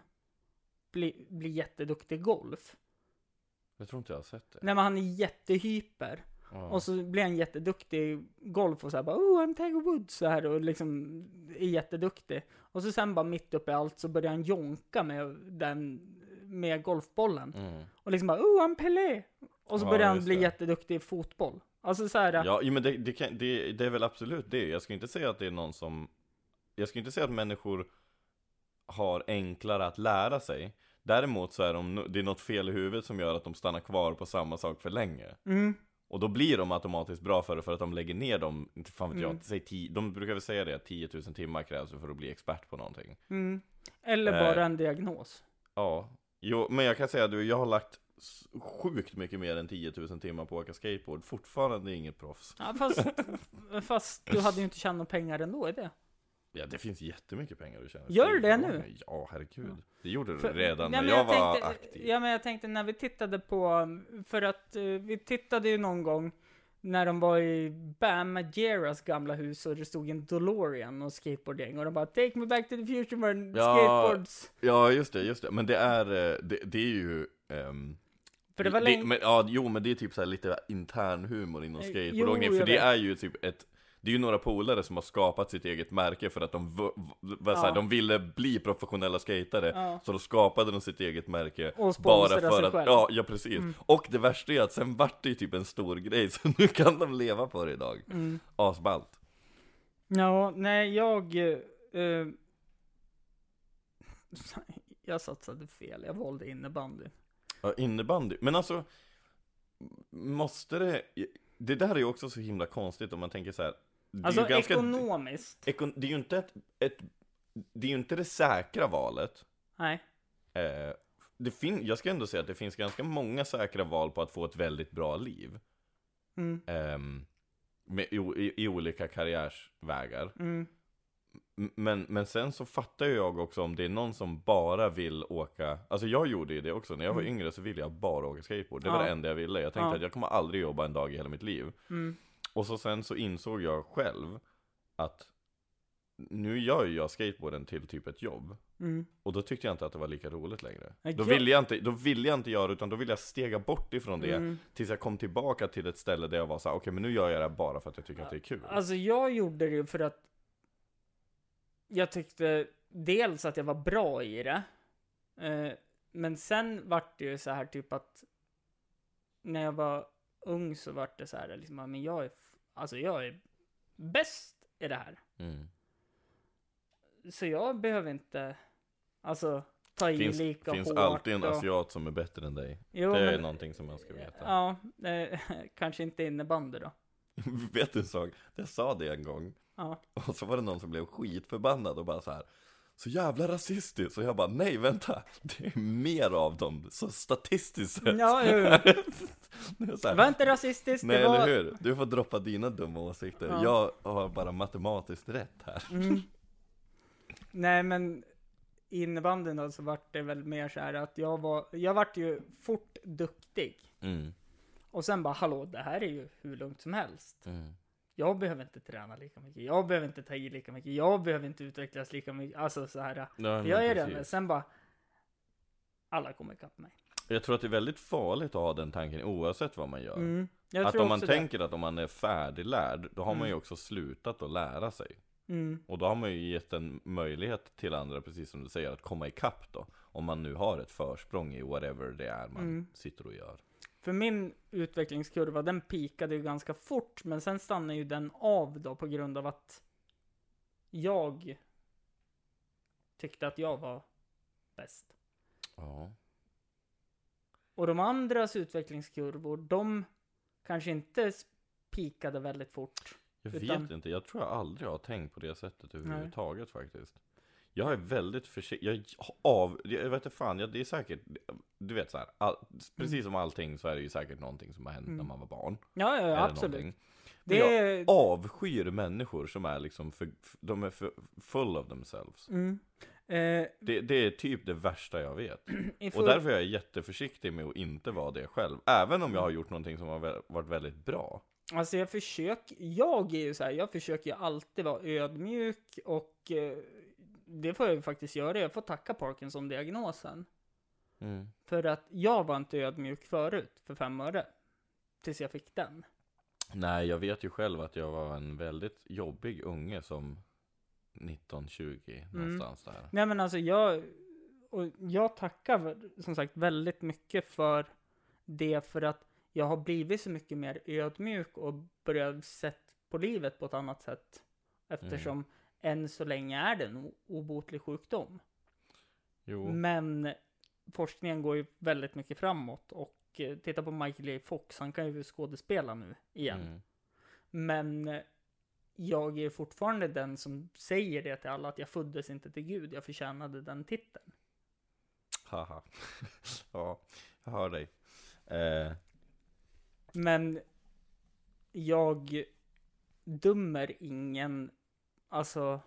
blir, blir jätteduktig i golf. jag tror inte jag har sett det När man han är jättehyper. Ja. Och så blir han jätteduktig golf och så här bara oh I'm Tiger Woods så här och liksom är jätteduktig. Och så sen bara mitt uppe i allt så börjar han jonka med den, med golfbollen. mm. Och liksom bara oh I'm Pelé! Och så Ja, börjar han bli det. jätteduktig i fotboll. Alltså så här, Ja, men det, det, kan, det, det är väl absolut det. Jag ska inte säga att det är någon som... Jag ska inte säga att människor har enklare att lära sig. Däremot så är de, det är något fel i huvudet som gör att de stannar kvar på samma sak för länge. mm, Och då blir de automatiskt bra för det för att de lägger ner dem, inte fan vet jag, Mm. säg tio, de brukar väl säga det att 10 000 timmar krävs för att bli expert på någonting. mm. Eller Eh. bara en diagnos. Ja, jo, men jag kan säga du, jag har lagt sjukt mycket mer än 10 000 timmar på att åka skateboard, fortfarande inget proffs. Ja, fast, *laughs* fast du hade ju inte tjänat pengar ändå i det. Ja, det finns jättemycket pengar att tjäna. Gör det Ja, nu? Ja, herregud. Det gjorde det För- redan Ja, när men jag, var tänkte, aktiv. Ja, men jag tänkte när vi tittade på, för att eh, vi tittade ju någon gång när de var i Bam Majeras gamla hus och det stod en DeLorean och skateboardgäng och de bara Take me back to the future Ja. skateboards. Ja, just det, just det. Men det är, eh, det, det är ju... ehm, För det var länge... men, ja, jo, men det är typ så här lite intern humor inom Eh, skateboardåkning. För jag det vet. är ju typ ett... Det är ju några polare som har skapat sitt eget märke för att de, v- v- var så här, Ja. de ville bli professionella skatare. Ja. Så då skapade de sitt eget märke. Och Bara för sig att, själv. ja, ja precis. Mm. Och det värsta är att sen vart det ju typ en stor grej, *laughs* så nu kan de leva på det idag. Mm. Asballt. Ja, nej, jag... eh, *laughs* jag satsade fel, jag valde innebandy. Ja, innebandy. Men alltså, måste det... Det där är ju också så himla konstigt om man tänker så här. Alltså ganska, ekonomiskt. ekon, det är ju inte ett, ett... Det är ju inte det säkra valet. Nej. Eh, det fin, jag ska ändå säga att det finns ganska många säkra val på att få ett väldigt bra liv. Mm, ehm, med, i, i, I olika karriärsvägar. mm, Men, men sen så fattar jag också om det är någon som bara vill åka Alltså jag gjorde ju det också, när jag var Mm. yngre så ville jag bara åka skateboard Det var Ja. det enda jag ville, jag tänkte Ja. att jag kommer aldrig jobba en dag i hela mitt liv mm, Och så sen så insåg jag själv att nu gör ju jag skateboarden till typ ett jobb. Mm. Och då tyckte jag inte att det var lika roligt längre. Nej, Då ville jag inte, då ville jag inte göra det, utan då ville jag stega bort ifrån det. Mm. Tills jag kom tillbaka till ett ställe där jag var så okej men nu gör jag det här bara för att jag tycker att det är kul. Alltså jag gjorde det ju för att jag tyckte dels att jag var bra i det. Eh, men sen vart det ju så här typ att när jag var ung så vart det så här liksom, men jag är, alltså jag är bäst i det här. Mm. Så jag behöver inte, alltså ta i Finns, lika finns hårt. alltid en och- asiat som är bättre än dig. Jo, det är men- någonting som man ska veta. Ja, eh, *laughs* kanske inte innebandy då. *laughs* Vet du en sak? Jag sa det en gång, Ja. och så var det någon som blev skitförbannad och bara så här. Så jävla rasistiskt, och jag bara nej vänta, det är mer av dem, så statistiskt sett Ja, jo, jo. *laughs* Det var inte rasistiskt, Nej det var... eller hur? Du får droppa dina dumma åsikter, Ja. jag har bara matematiskt rätt här Mm. Nej men innebandyn då så vart det väl mer så här att jag var, jag vart ju fort duktig. mm. Och sen bara, hallå, det här är ju hur lugnt som helst. Mm. Jag behöver inte träna lika mycket, jag behöver inte ta i lika mycket, jag behöver inte utvecklas lika mycket. Alltså så här, men jag är precis. den. Sen bara, alla kommer ikapp mig. Jag tror att det är väldigt farligt att ha den tanken oavsett vad man gör Mm. Jag Att om man tänker att om man är färdiglärd, då har man Mm. ju också slutat att lära sig. Mm. Och då har man ju gett en möjlighet till andra, precis som du säger, att komma ikapp då Om man nu har ett försprång i whatever det är man Mm. sitter och gör För min utvecklingskurva, den pikade ju ganska fort, men sen stannade ju den av då på grund av att jag tyckte att jag var bäst. Ja Och de andras utvecklingskurvor, de kanske inte pikade väldigt fort. Jag Utan- vet inte, jag tror jag aldrig har tänkt på det sättet överhuvudtaget faktiskt Jag är väldigt försiktig, jag av, jag vet inte fan, jag, det är säkert Du vet så här, all, precis som allting så är det ju säkert någonting som har hänt Mm. när man var barn Ja, ja, eller absolut. någonting. Det Men är... jag avskyr människor som är liksom, för, de är för full of themselves Mm. Eh, det, det är typ det värsta jag vet *clears throat* i Och för- därför är jag jätteförsiktig med att inte vara det själv Även om jag har gjort någonting som har varit väldigt bra Alltså jag försöker, jag är ju så här, jag försöker ju alltid vara ödmjuk och eh, det får jag ju faktiskt göra. Jag får tacka Parkinson-diagnosen. mm. För att jag var inte ödmjuk förut, för fem öre. Tills jag fick den. Nej, jag vet ju själv att jag var en väldigt jobbig unge som 19-20 någonstans där. Nej men alltså jag, och jag tackar som sagt väldigt mycket för det för att jag har blivit så mycket mer ödmjuk och börjat sett på livet på ett annat sätt. Eftersom än så länge är det en obotlig sjukdom. Jo, Men forskningen går ju väldigt mycket framåt och eh, titta på Michael J. Fox, han kan ju skådespela nu igen. mm. Men eh, jag är fortfarande den som säger det till alla att jag föddes inte till Gud, jag förtjänade den titeln. haha. *laughs* ja, jag hör dig. Eh, Men jag dömer ingen, alltså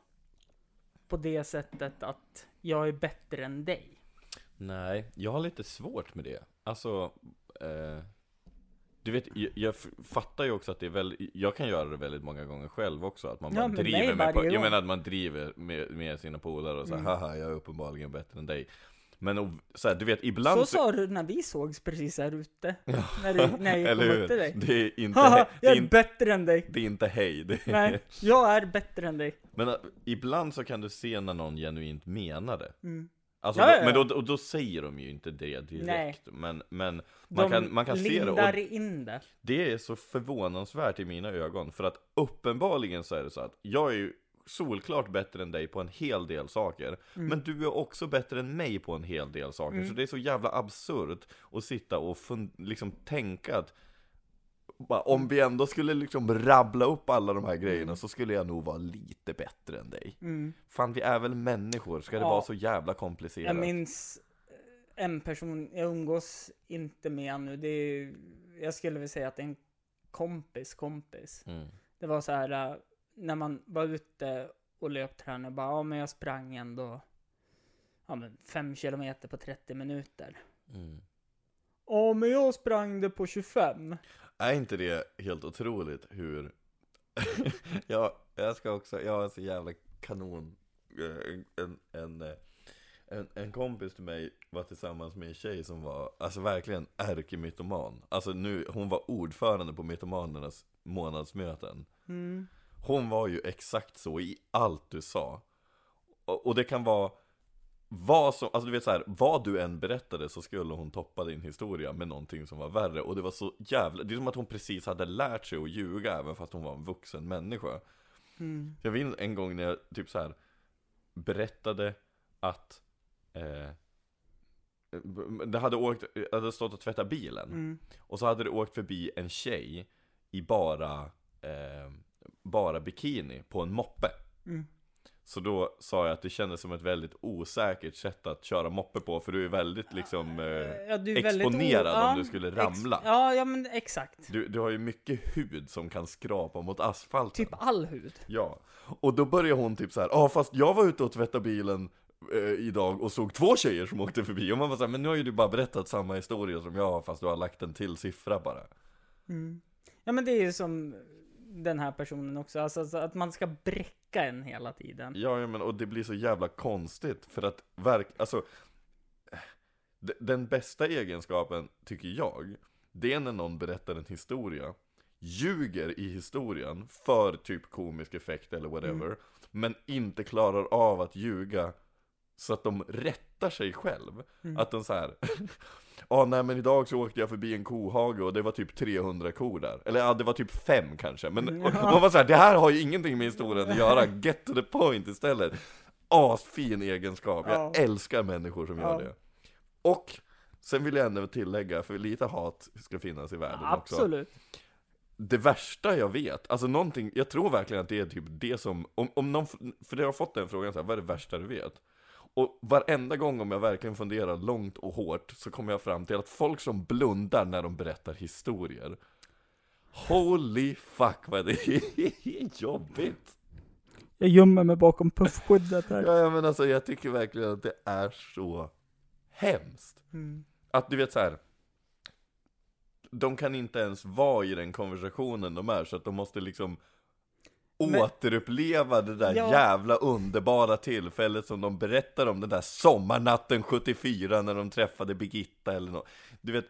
på det sättet att jag är bättre än dig. nej, jag har lite svårt med det. Alltså, eh, du vet, jag, jag fattar ju också att det är väldigt, jag kan göra det väldigt många gånger själv också, att man Ja, men driver med, på, jag menar att man driver med, med sina polare och så Mm. haha, jag är uppenbarligen bättre än dig. Men så här, du vet, ibland Så sa du när vi sågs precis här ute. *laughs* När, du, när jag Eller kom hur? upp till dig. Det är inte, Haha, jag är inte, bättre än dig. det är inte hej. Det är, Nej, jag är bättre än dig. Men äh, ibland så kan du se när någon genuint menar det. Mm. Alltså, Ja, ja, ja. men då, och då säger de ju inte det direkt. Men, men man De kan, man kan se det. Och in det. det är så förvånansvärt i mina ögon. För att uppenbarligen så är det så att jag är ju solklart bättre än dig på en hel del saker. Men du är också bättre än mig på en hel del saker. Mm. Så det är så jävla absurt att sitta och liksom tänka att om vi ändå skulle liksom rabbla upp alla de här grejerna så skulle jag nog vara lite bättre än dig. Mm. Fan, vi är väl människor? Ska det Ja. vara så jävla komplicerat? Jag minns eh, en person, jag umgås inte med nu, det är, jag skulle vilja säga att det är en kompis kompis. Mm. Det var så här, äh, när man var ute och löptränade, bara, ja men jag sprang ändå, ja men fem kilometer på 30 minuter. Mm. Ja men jag sprang det på 25. Är inte det helt otroligt hur... *laughs* ja, jag ska också, jag har en så jävla kanon eh, en, en, en, eh, en, en kompis till mig var tillsammans med en tjej som var, alltså verkligen ärkemytoman Alltså nu, hon var ordförande på mytomanernas månadsmöten Mm. Hon var ju exakt så i allt du sa Och, och det kan vara vad som, alltså du vet så här, vad du än berättade så skulle hon toppa din historia med någonting som var värre Och det var så jävla, det är som att hon precis hade lärt sig att ljuga även fast hon var en vuxen människa Mm. Jag minns en gång när jag typ så här berättade att eh, det hade åkt, hade stått och tvättat bilen Mm. och så hade det åkt förbi en tjej i bara, eh, bara bikini på en moppe Mm. Så då sa jag att det kändes som ett väldigt osäkert sätt att köra moppe på För du är väldigt liksom eh, Ja, är väldigt exponerad ja, om du skulle ramla ja, ja men exakt. du, du har ju mycket hud som kan skrapa mot asfalten Typ all hud. Ja, och då började hon typ så här, ja ah, fast jag var ute och tvättade bilen eh, idag och såg två tjejer som åkte förbi Och man var så här, men nu har ju du bara berättat samma historia som jag fast du har lagt en till siffra bara Mm. Ja men det är ju som den här personen också, alltså, alltså att man ska bräcka en hela tiden. Ja, ja men och det blir så jävla konstigt för att verk, alltså d- Den bästa egenskapen, tycker jag, det är när någon berättar en historia Ljuger i historien för typ komisk effekt eller whatever Mm. Men inte klarar av att ljuga så att de rättar sig själv Mm. Att de så här. *laughs* Ja nej men idag så åkte jag förbi en kohage och det var typ 300 kor där Eller ja det var typ fem kanske Men ja. *laughs* man var så här, det här har ju ingenting med historien att göra Get to the point istället Asfin egenskap, jag Ja. älskar människor som gör det Och Sen vill jag ändå tillägga, för lite hat ska finnas i världen också Absolut. det värsta jag vet, alltså någonting, jag tror verkligen att det är typ det som, om, om någon, för jag har fått den frågan så här, vad är det värsta du vet? Och varenda gång om jag verkligen funderar långt och hårt så kommer jag fram till att folk som blundar när de berättar historier Holy fuck vad det är *laughs* jobbigt! Jag gömmer mig bakom puffskyddet här. Ja men alltså jag tycker verkligen att det är så hemskt Mm. Att du vet så här. De kan inte ens vara i den konversationen de är, så att de måste liksom Men- Återuppleva det där Ja. jävla underbara tillfället som de berättar om den där sommarnatten 74 när de träffade Birgitta eller något Du vet,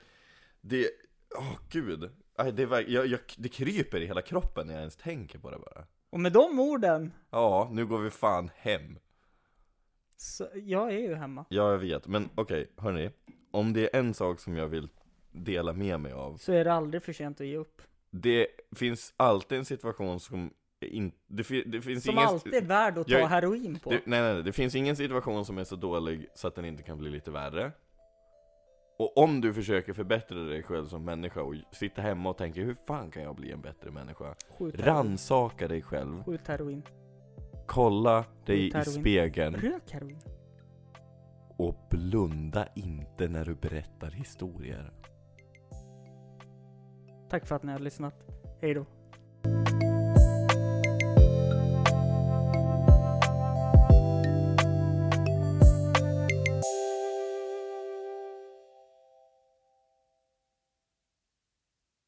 det, åh gud Aj, det, verk- jag, jag, det kryper i hela kroppen när jag ens tänker på det bara Och med de orden, Ja, nu går vi fan hem så jag är ju hemma. Ja, jag vet, men okej, hörni Om det är en sak som jag vill dela med mig av Så är det aldrig för sent att ge upp. Det finns alltid en situation som in, det, fi- det finns Som ingen, alltid är värd att ta Jag- heroin på. det, nej, nej, nej, det finns ingen situation som är så dålig så att den inte kan bli lite värre Och om du försöker förbättra dig själv som människa och sitta hemma och tänker hur fan kan jag bli en bättre människa? Ransaka dig själv, Skjut heroin. kolla dig i spegeln Rök heroin. och blunda inte när du berättar historier Tack för att ni har lyssnat. Hej då.